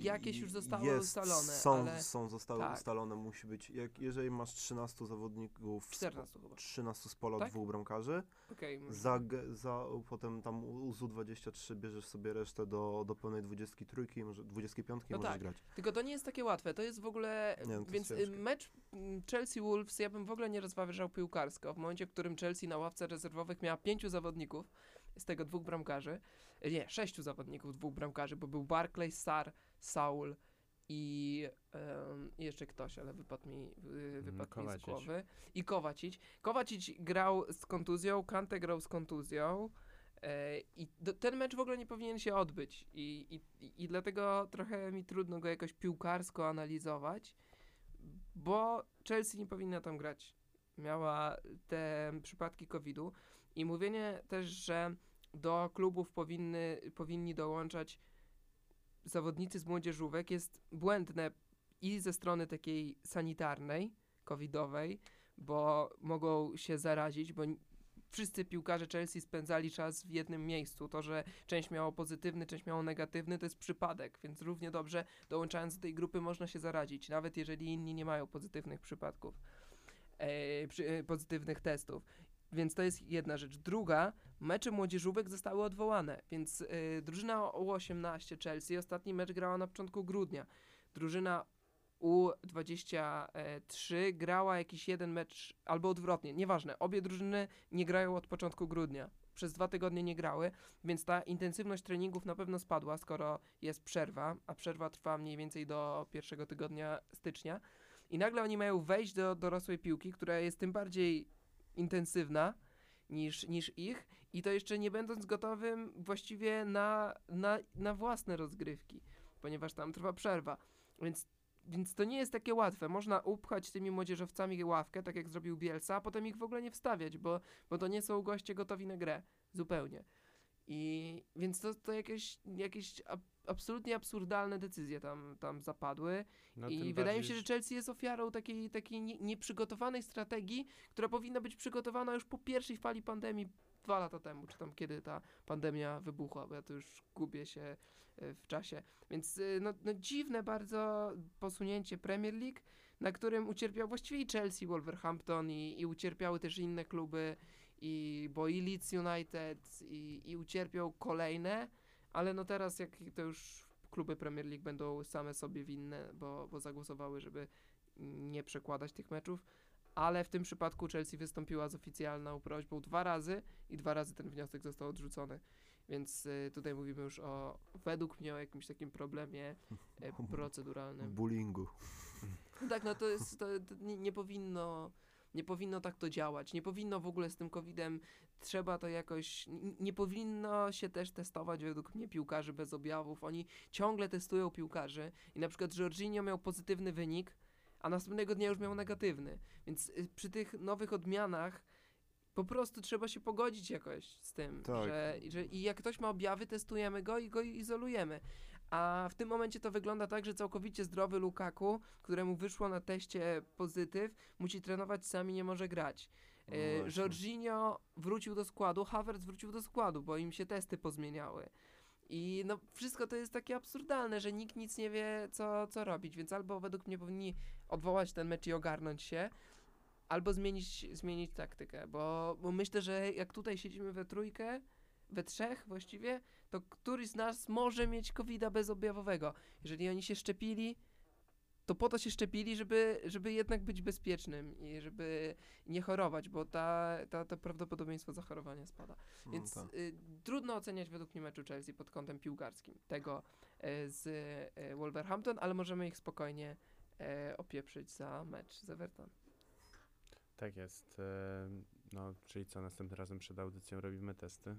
S3: jakieś już zostały
S2: jest,
S3: ustalone.
S2: Są,
S3: ale...
S2: są zostały tak. ustalone, musi być. Jak, jeżeli masz 13 zawodników,
S3: 14 chyba.
S2: 13 z pola tak? dwóch bramkarzy,
S3: okay,
S2: za, za, potem tam u ZU23 bierzesz sobie resztę do, do pełnej 23, może 25 no możesz tak. grać.
S3: Tylko to nie jest takie łatwe. To jest w ogóle. Nie, no więc y, mecz mm, Chelsea Wolves ja bym w ogóle nie rozważał piłkarsko. W momencie, w którym Chelsea na ławce rezerwowych miała pięciu zawodników z tego dwóch bramkarzy, nie, sześciu zawodników, dwóch bramkarzy, bo był Barclay, Sar, Saul i um, jeszcze ktoś, ale wypadł mi, wy, mhm, wypadł mi z głowy. I Kowacić. Kowacić grał z kontuzją, Kante grał z kontuzją. E, I do, ten mecz w ogóle nie powinien się odbyć. I, i, I dlatego trochę mi trudno go jakoś piłkarsko analizować, bo Chelsea nie powinna tam grać. Miała te przypadki COVID-u. I mówienie też, że do klubów powinny, powinni dołączać zawodnicy z młodzieżówek jest błędne i ze strony takiej sanitarnej, covidowej, bo mogą się zarazić, bo wszyscy piłkarze Chelsea spędzali czas w jednym miejscu. To, że część miało pozytywny, część miało negatywny, to jest przypadek, więc równie dobrze dołączając do tej grupy można się zarazić, nawet jeżeli inni nie mają pozytywnych przypadków, e, e, pozytywnych testów. Więc to jest jedna rzecz. Druga, mecze młodzieżówek zostały odwołane, więc yy, drużyna U18 Chelsea ostatni mecz grała na początku grudnia. Drużyna U23 grała jakiś jeden mecz, albo odwrotnie, nieważne. Obie drużyny nie grają od początku grudnia. Przez dwa tygodnie nie grały, więc ta intensywność treningów na pewno spadła, skoro jest przerwa, a przerwa trwa mniej więcej do pierwszego tygodnia stycznia. I nagle oni mają wejść do dorosłej piłki, która jest tym bardziej intensywna niż, niż ich i to jeszcze nie będąc gotowym właściwie na, na, na własne rozgrywki, ponieważ tam trwa przerwa. Więc, więc to nie jest takie łatwe. Można upchać tymi młodzieżowcami ławkę, tak jak zrobił Bielsa, a potem ich w ogóle nie wstawiać, bo, bo to nie są goście gotowi na grę. Zupełnie. I więc to, to jakieś, jakieś absolutnie absurdalne decyzje tam, tam zapadły. No, I wydaje mi się, że Chelsea jest ofiarą takiej, takiej nie, nieprzygotowanej strategii, która powinna być przygotowana już po pierwszej fali pandemii dwa lata temu, czy tam kiedy ta pandemia wybuchła, bo ja to już gubię się e, w czasie. Więc e, no, no dziwne bardzo posunięcie Premier League, na którym ucierpiał właściwie i Chelsea, Wolverhampton i, i ucierpiały też inne kluby, i bo i Leeds United i, i ucierpiał kolejne, ale no teraz jak to już kluby Premier League będą same sobie winne, bo, bo zagłosowały, żeby nie przekładać tych meczów, ale w tym przypadku Chelsea wystąpiła z oficjalną prośbą dwa razy i dwa razy ten wniosek został odrzucony. Więc y, tutaj mówimy już o, według mnie, o jakimś takim problemie y, proceduralnym.
S2: Bullyingu.
S3: Tak, no to jest, to, to nie, nie powinno nie powinno tak to działać. Nie powinno w ogóle z tym COVID-em, trzeba to jakoś, nie powinno się też testować według mnie piłkarzy bez objawów. Oni ciągle testują piłkarzy i na przykład Jorginho miał pozytywny wynik, a następnego dnia już miał negatywny. Więc y, przy tych nowych odmianach po prostu trzeba się pogodzić jakoś z tym, tak. że, że i jak ktoś ma objawy, testujemy go i go izolujemy. A w tym momencie to wygląda tak, że całkowicie zdrowy Lukaku, któremu wyszło na teście pozytyw, musi trenować sam i nie może grać. No e, Jorginho wrócił do składu, Havertz wrócił do składu, bo im się testy pozmieniały. I no wszystko to jest takie absurdalne, że nikt nic nie wie, co, co robić, więc albo według mnie powinni odwołać ten mecz i ogarnąć się, albo zmienić, zmienić taktykę, bo, bo myślę, że jak tutaj siedzimy we trójkę, we trzech właściwie, to któryś z nas może mieć covid bezobjawowego. Jeżeli oni się szczepili, to po to się szczepili, żeby, żeby jednak być bezpiecznym i żeby nie chorować, bo ta, ta, to prawdopodobieństwo zachorowania spada. No Więc tak. y, trudno oceniać według mnie meczu Chelsea pod kątem piłkarskim tego y, z y, Wolverhampton, ale możemy ich spokojnie y, opieprzyć za mecz z Everton.
S1: Tak jest. No, czyli co, następnym razem przed audycją robimy testy?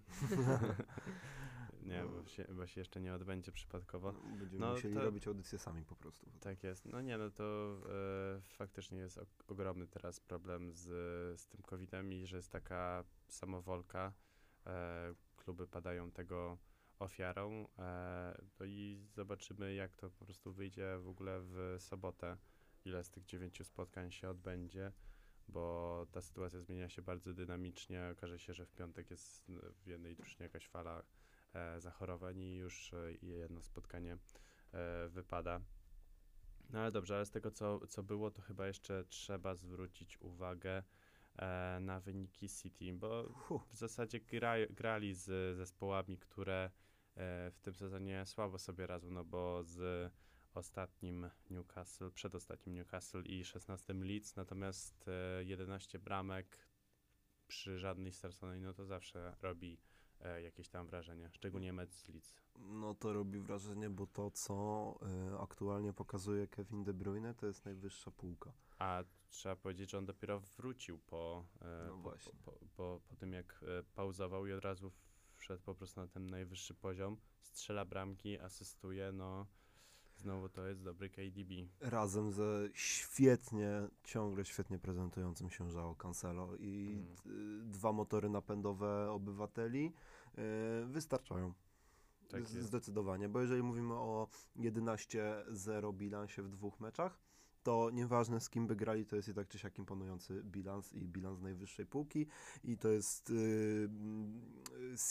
S1: nie, bo się, bo się jeszcze nie odbędzie przypadkowo. No,
S2: będziemy no, musieli to, robić audycję sami po prostu.
S1: Tak jest. No nie, no to e, faktycznie jest ogromny teraz problem z, z tym COVID-em i że jest taka samowolka. E, kluby padają tego ofiarą. E, no i zobaczymy, jak to po prostu wyjdzie w ogóle w sobotę. Ile z tych dziewięciu spotkań się odbędzie bo ta sytuacja zmienia się bardzo dynamicznie. Okaże się, że w piątek jest w jednej drużynie jakaś fala e, zachorowań i już e, jedno spotkanie e, wypada. No ale dobrze, ale z tego co, co było, to chyba jeszcze trzeba zwrócić uwagę e, na wyniki City, bo w zasadzie gra, grali z zespołami, które e, w tym sezonie słabo sobie radzą, no bo z ostatnim Newcastle, przedostatnim Newcastle i 16 Leeds, natomiast 11 e, bramek przy żadnej straconej, no to zawsze robi e, jakieś tam wrażenie, szczególnie mecz z Leeds.
S2: No to robi wrażenie, bo to, co e, aktualnie pokazuje Kevin De Bruyne, to jest najwyższa półka.
S1: A trzeba powiedzieć, że on dopiero wrócił po, no po, po, po, po, tym, jak pauzował i od razu wszedł po prostu na ten najwyższy poziom, strzela bramki, asystuje, no Znowu to jest dobry KDB.
S2: Razem ze świetnie, ciągle świetnie prezentującym się Żao Cancelo i mm. dwa motory napędowe obywateli y, wystarczają. Tak Zdecydowanie, bo jeżeli mówimy o 11-0 bilansie w dwóch meczach, to nieważne z kim by grali, to jest i tak czy siak imponujący bilans i bilans najwyższej półki i to jest y,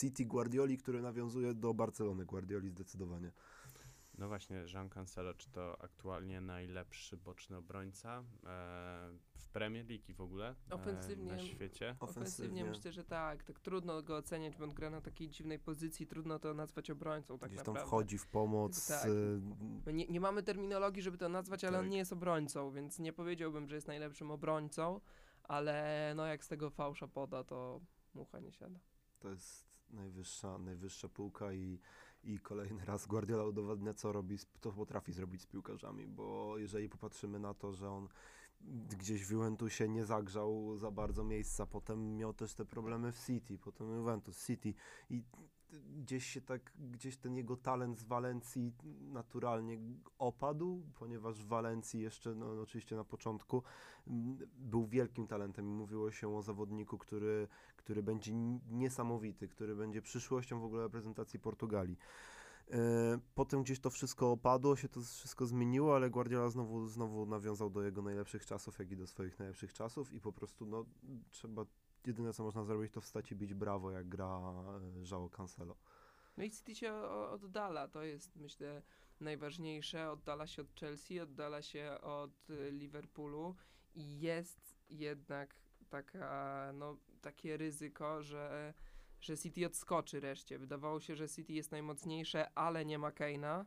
S2: City Guardioli, który nawiązuje do Barcelony Guardioli zdecydowanie.
S1: No właśnie, Jean Cancelo, czy to aktualnie najlepszy boczny obrońca e, w Premier League i w ogóle e, ofensywnie, na świecie?
S3: Ofensywnie myślę, że tak. Tak trudno go oceniać, bo on gra na takiej dziwnej pozycji, trudno to nazwać obrońcą tak
S2: Gdzieś
S3: naprawdę.
S2: tam wchodzi w pomoc. Tak.
S3: E, nie, nie, mamy terminologii, żeby to nazwać, ale tak. on nie jest obrońcą, więc nie powiedziałbym, że jest najlepszym obrońcą, ale no jak z tego fałsza poda, to mucha nie siada.
S2: To jest najwyższa, najwyższa półka i i kolejny raz Guardiola udowadnia, co robi, to potrafi zrobić z piłkarzami, bo jeżeli popatrzymy na to, że on gdzieś w Juventusie nie zagrzał za bardzo miejsca, potem miał też te problemy w City, potem Juventus, City i gdzieś się tak, gdzieś ten jego talent z Walencji naturalnie opadł, ponieważ w Walencji jeszcze, no, oczywiście na początku, był wielkim talentem i mówiło się o zawodniku, który, który będzie niesamowity, który będzie przyszłością w ogóle reprezentacji Portugalii. E, potem gdzieś to wszystko opadło, się to wszystko zmieniło, ale Guardiola znowu, znowu nawiązał do jego najlepszych czasów, jak i do swoich najlepszych czasów i po prostu no, trzeba jedyne co można zrobić to wstać i bić brawo, jak gra Żao e, Cancelo.
S3: No i City się oddala, to jest myślę najważniejsze, oddala się od Chelsea, oddala się od e, Liverpoolu i jest jednak taka, no, takie ryzyko, że, że City odskoczy reszcie. Wydawało się, że City jest najmocniejsze, ale nie ma Kane'a.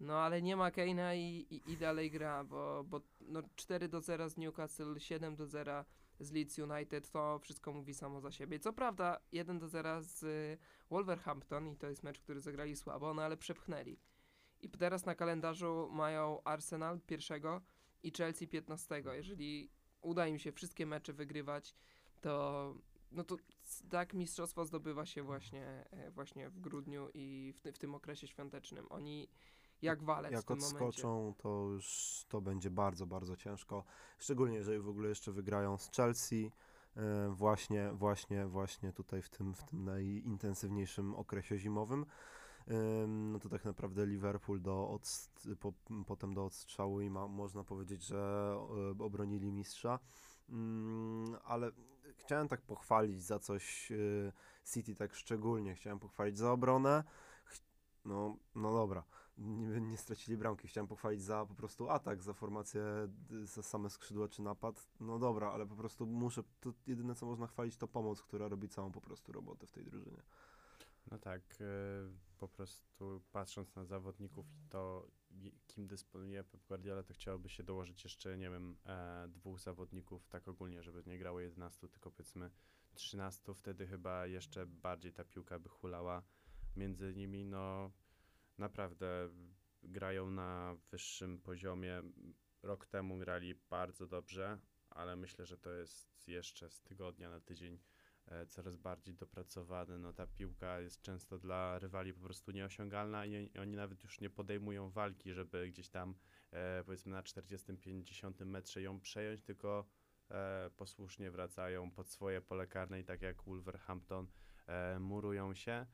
S3: No ale nie ma Kane'a i, i, i, dalej gra, bo, bo no, 4 do 0 z Newcastle, 7 do 0 z Leeds United, to wszystko mówi samo za siebie. Co prawda 1 do 0 z Wolverhampton i to jest mecz, który zagrali słabo, no ale przepchnęli. I teraz na kalendarzu mają Arsenal pierwszego i Chelsea 15. Jeżeli uda im się wszystkie mecze wygrywać, to no to tak mistrzostwo zdobywa się właśnie, e, właśnie w grudniu i w, ty, w tym okresie świątecznym. Oni jak walec
S2: Jak
S3: w tym
S2: odskoczą,
S3: momencie.
S2: to już to będzie bardzo, bardzo ciężko. Szczególnie jeżeli w ogóle jeszcze wygrają z Chelsea. E, właśnie, właśnie, właśnie tutaj w tym, w tym najintensywniejszym okresie zimowym. no to tak naprawdę Liverpool do odst po, potem do odstrzału i ma, można powiedzieć, że e, obronili mistrza. Mm, ale chciałem tak pochwalić za coś e, City tak szczególnie. Chciałem pochwalić za obronę. No, no dobra nie, nie stracili bramki. Chciałem pochwalić za po prostu atak, za formację, za same skrzydła czy napad. No dobra, ale po prostu muszę, to jedyne co można chwalić to pomoc, która robi całą po prostu robotę w tej drużynie.
S1: No tak, y, po prostu patrząc na zawodników i to, kim dysponuje Pep Guardiola, to chciałoby się dołożyć jeszcze, nie wiem, e, dwóch zawodników tak ogólnie, żeby nie grało 11, tylko powiedzmy 13, wtedy chyba jeszcze bardziej ta piłka by hulała między nimi, no naprawdę grają na wyższym poziomie. Rok temu grali bardzo dobrze, ale myślę, że to jest jeszcze z tygodnia na tydzień e, coraz bardziej dopracowane. No ta piłka jest często dla rywali po prostu nieosiągalna i oni nawet już nie podejmują walki, żeby gdzieś tam e, powiedzmy na 40-50 metrze ją przejąć, tylko e, posłusznie wracają pod swoje pole karne i tak jak Wolverhampton murują się.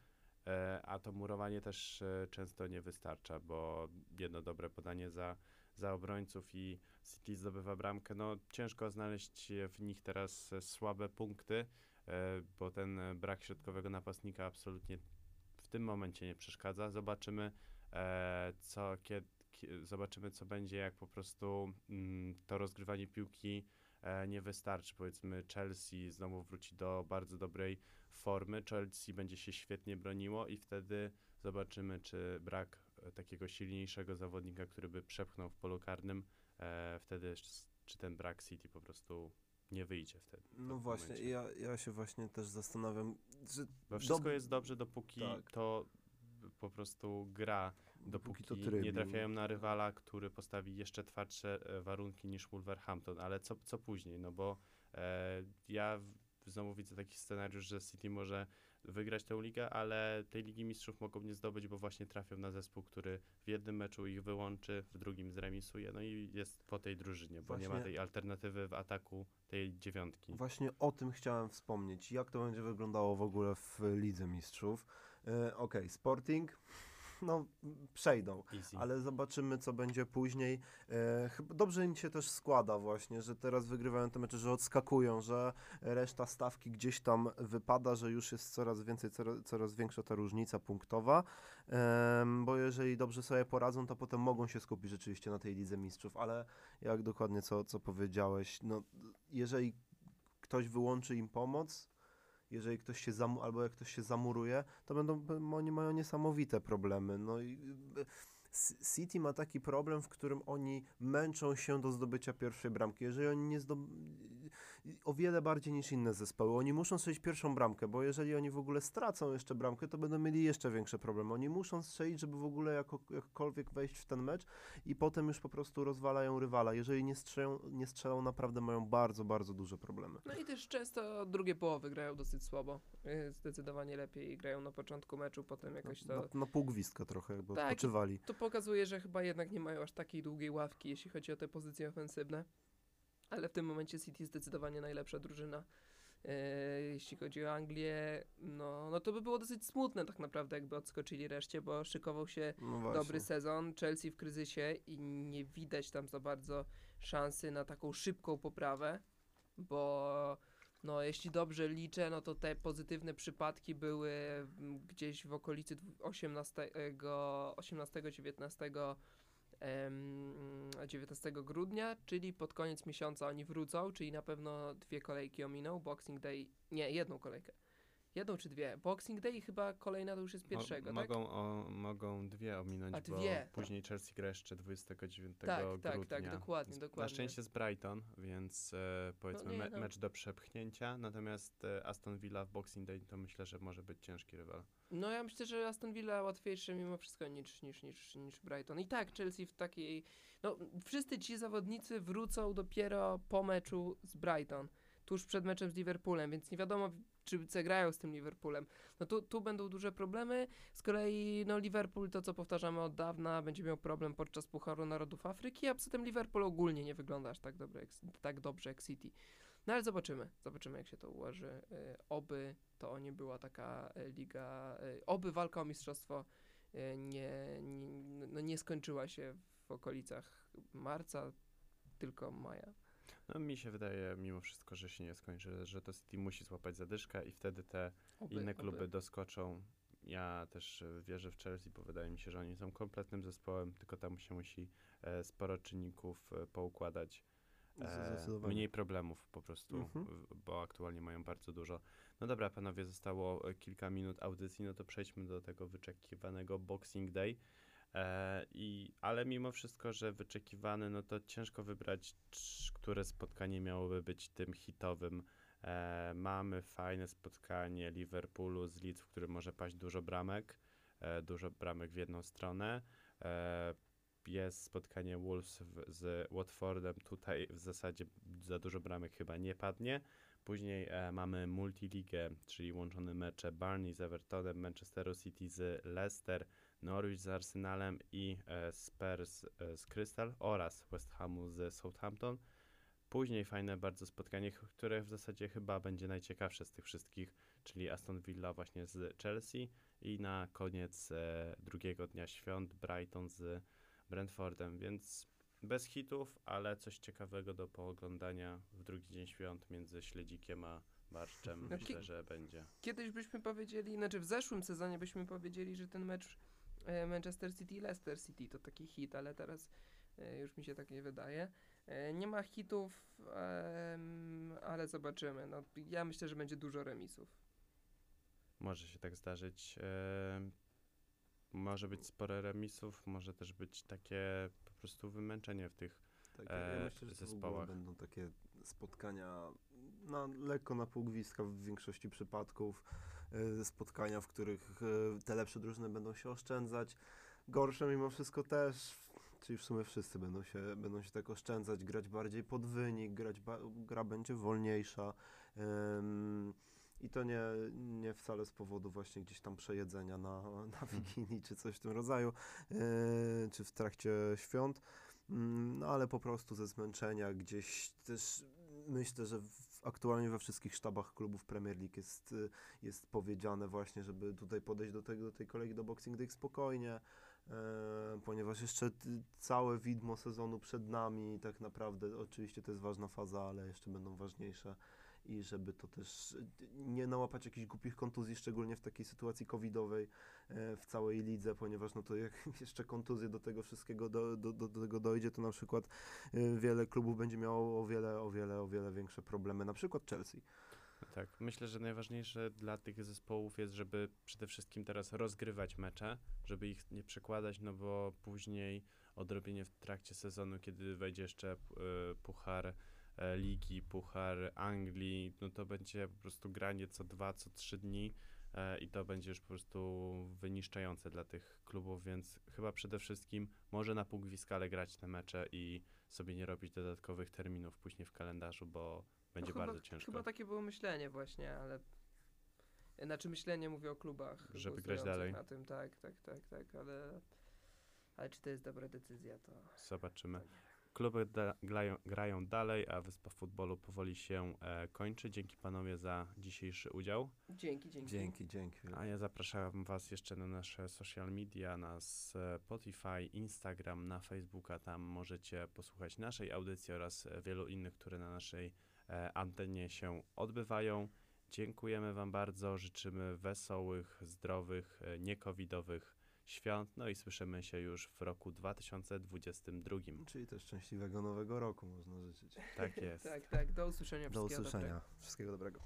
S1: E, a to murowanie też e, często nie wystarcza, bo jedno dobre podanie za, za obrońców i City zdobywa bramkę. No ciężko znaleźć w nich teraz słabe punkty, e, bo ten brak środkowego napastnika absolutnie w tym momencie nie przeszkadza. Zobaczymy, co, kiedy, zobaczymy, co będzie, jak po prostu mm, to rozgrywanie piłki nie wystarczy. Powiedzmy, Chelsea znowu wróci do bardzo dobrej formy. Chelsea będzie się świetnie broniło i wtedy zobaczymy, czy brak e, takiego silniejszego zawodnika, który by przepchnął w polu karnym, e, wtedy czy ten brak City po prostu nie wyjdzie wtedy.
S2: No właśnie, ja, ja się właśnie też zastanawiam, że...
S1: Bo wszystko jest dobrze, dopóki tak. to po prostu gra, dopóki, dopóki to nie trafiają na rywala, który postawi jeszcze twardsze e, warunki niż Wolverhampton, ale co, co później, no bo e, ja znowu widzę taki scenariusz, że City może wygrać tę ligę, ale tej Ligi Mistrzów mogą nie zdobyć, bo właśnie trafią na zespół, który w jednym meczu ich wyłączy, w drugim zremisuje, no i jest po tej drużynie, bo właśnie, nie ma tej alternatywy w ataku tej dziewiątki.
S2: Właśnie o tym chciałem wspomnieć. Jak to będzie wyglądało w ogóle w Lidze Mistrzów? Yy, Okej, okay, Sporting no, przejdą, Easy. ale zobaczymy, co będzie później. E, dobrze im się też składa właśnie, że teraz wygrywają te mecze, że odskakują, że reszta stawki gdzieś tam wypada, że już jest coraz więcej, coraz, coraz większa ta różnica punktowa, e, bo jeżeli dobrze sobie poradzą, to potem mogą się skupić rzeczywiście na tej Lidze Mistrzów, ale jak dokładnie co, co powiedziałeś, no, jeżeli ktoś wyłączy im pomoc, jeżeli ktoś się zam, albo jak ktoś się zamuruje, to będą, oni mają niesamowite problemy. No i City ma taki problem, w którym oni męczą się do zdobycia pierwszej bramki. Jeżeli oni nie zdob o wiele bardziej niż inne zespoły. Oni muszą strzelić pierwszą bramkę, bo jeżeli oni w ogóle stracą jeszcze bramkę, to będą mieli jeszcze większe problemy. Oni muszą strzelić, żeby w ogóle jako, jakkolwiek wejść w ten mecz i potem już po prostu rozwalają rywala. Jeżeli nie strzelą, nie strzelą naprawdę mają bardzo, bardzo duże problemy.
S3: No i też często drugie połowy grają dosyć słabo. Y, zdecydowanie lepiej grają na początku meczu, potem jakoś to...
S2: Na, na pół gwizdka trochę jakby tak, odpoczywali.
S3: To pokazuje, że chyba jednak nie mają aż takiej długiej ławki, jeśli chodzi o te pozycje ofensywne ale w tym momencie City zdecydowanie najlepsza drużyna. E, jeśli chodzi o Anglię, no, no to by było dosyć smutne tak naprawdę, jakby odskoczyli reszcie, bo szykował się no dobry sezon, Chelsea w kryzysie i nie widać tam za bardzo szansy na taką szybką poprawę, bo no, jeśli dobrze liczę, no to te pozytywne przypadki były gdzieś w okolicy 18-19 19 grudnia, czyli pod koniec miesiąca oni wrócą, czyli na pewno dwie kolejki ominą, Boxing Day, nie, jedną kolejkę. Jedną czy dwie? Boxing Day i chyba kolejna to już jest pierwszego,
S1: Mo, mogą, tak? o, mogą dwie ominąć, A, dwie. bo później Chelsea gra jeszcze 29 tak, grudnia. Tak, tak,
S3: dokładnie, dokładnie.
S1: Na szczęście z Brighton, więc e, powiedzmy no nie, no. mecz do przepchnięcia, natomiast e, Aston Villa w Boxing Day to myślę, że może być ciężki rywal.
S3: No ja myślę, że Aston Villa łatwiejsze mimo wszystko niż, niż, niż, niż Brighton. I tak Chelsea w takiej, no wszyscy ci zawodnicy wrócą dopiero po meczu z Brighton tuż przed meczem z Liverpoolem, więc nie wiadomo, czy zagrają z tym Liverpoolem. No tu, tu będą duże problemy. Z kolei no Liverpool, to co powtarzamy od dawna, będzie miał problem podczas Pucharu Narodów Afryki, a poza tym Liverpool ogólnie nie wygląda aż tak, dobre, tak dobrze jak City. No ale zobaczymy, zobaczymy jak się to ułoży. Y, oby to nie była taka y, liga, y, oby walka o mistrzostwo nie, nie, no nie skończyła się w okolicach marca, tylko maja.
S1: No mi się wydaje mimo wszystko, że się nie skończy, że to City musi złapać zadyszkę i wtedy te oby, inne kluby oby. doskoczą ja też wierzę w Chelsea, bo wydaje mi się, że oni są kompletnym zespołem, tylko tam się musi e, sporo czynników e, poukładać. E, mniej problemów po prostu, mhm. bo aktualnie mają bardzo dużo. No dobra, panowie, zostało kilka minut audycji, no to przejdźmy do tego wyczekiwanego Boxing Day. E, i, ale mimo wszystko, że wyczekiwany, no to ciężko wybrać, które spotkanie miałoby być tym hitowym. E, mamy fajne spotkanie Liverpoolu z Leeds, w którym może paść dużo bramek, e, dużo bramek w jedną stronę. E, jest spotkanie Wolves w, z Watfordem, tutaj w zasadzie za dużo bramek chyba nie padnie. Później e, mamy multiligę, czyli łączone mecze Barney z Evertonem, Manchesteru City z Leicester, Norwich z Arsenalem i e, Spurs e, z Crystal oraz West Hamu z Southampton. Później fajne bardzo spotkanie, które w zasadzie chyba będzie najciekawsze z tych wszystkich, czyli Aston Villa właśnie z Chelsea i na koniec e, drugiego dnia świąt Brighton z Brentfordem, więc bez hitów, ale coś ciekawego do pooglądania w drugi dzień świąt między śledzikiem a barszczem. No, Myślę, że będzie.
S3: Kiedyś byśmy powiedzieli, znaczy w zeszłym sezonie byśmy powiedzieli, że ten mecz Manchester City Leicester City to taki hit, ale teraz e, już mi się tak nie wydaje. E, nie ma hitów, ale zobaczymy. No, ja myślę, że będzie dużo remisów.
S1: Może się tak zdarzyć. Może być sporo remisów, może też być takie po prostu wymęczenie w tych tak, ja e, myślę, że zespołach.
S2: będą takie spotkania na, lekko na pół gwizdka w większości przypadków. E, spotkania, w których e, te lepsze drużyny będą się oszczędzać. Gorsze mimo wszystko też, czyli w sumie wszyscy będą się, będą się tak oszczędzać, grać bardziej pod wynik, grać gra będzie wolniejsza. I to nie, nie wcale z powodu właśnie gdzieś tam przejedzenia na, na mhm. Wigilii czy coś w tym rodzaju, yy, czy w trakcie świąt, yy, no ale po prostu ze zmęczenia gdzieś też myślę, że aktualnie we wszystkich sztabach klubów Premier League jest, jest powiedziane właśnie, żeby tutaj podejść do, tego, do tej kolegi do Boxing Day spokojnie, yy, ponieważ jeszcze całe widmo sezonu przed nami, tak naprawdę oczywiście to jest ważna faza, ale jeszcze będą ważniejsze i żeby to też nie nałapać jakichś głupich kontuzji, szczególnie w takiej sytuacji covidowej e, w całej lidze, ponieważ no to jak jeszcze kontuzje do tego wszystkiego do, do, do, tego dojdzie, to na przykład e, wiele klubów będzie miało o wiele, o wiele, o wiele większe problemy, na przykład Chelsea.
S1: Tak, myślę, że najważniejsze dla tych zespołów jest, żeby przede wszystkim teraz rozgrywać mecze, żeby ich nie przekładać, no bo później odrobienie w trakcie sezonu, kiedy wejdzie jeszcze y, puchar E, ligi, Puchar Anglii, no to będzie po prostu granie co dwa, co trzy dni e, i to będzie już po prostu wyniszczające dla tych klubów, więc chyba przede wszystkim może na pół ale grać te mecze i sobie nie robić dodatkowych terminów później w kalendarzu, bo będzie no bardzo ciężko.
S3: Chyba takie było myślenie właśnie, ale znaczy myślenie mówię o klubach.
S1: Żeby grać dalej.
S3: Na tym, tak, tak, tak, tak, ale, ale czy to jest dobra decyzja, to...
S1: Zobaczymy. Kluby grają, grają, dalej, a Wyspa Futbolu powoli się e, kończy. Dzięki panowie za dzisiejszy udział.
S3: Dzięki, dzięki.
S2: Dzięki, dzięki.
S1: A ja zapraszam was jeszcze na nasze social media, na Spotify, Instagram, na Facebooka. Tam możecie posłuchać naszej audycji oraz wielu innych, które na naszej e, antenie się odbywają. Dziękujemy wam bardzo, życzymy wesołych, zdrowych, e, niekowidowych świąt, no i słyszymy się już w roku 2022.
S2: Czyli też szczęśliwego nowego roku można życzyć.
S1: Tak jest.
S3: tak, tak. Do usłyszenia.
S2: Do usłyszenia. Dobrego. Wszystkiego dobrego.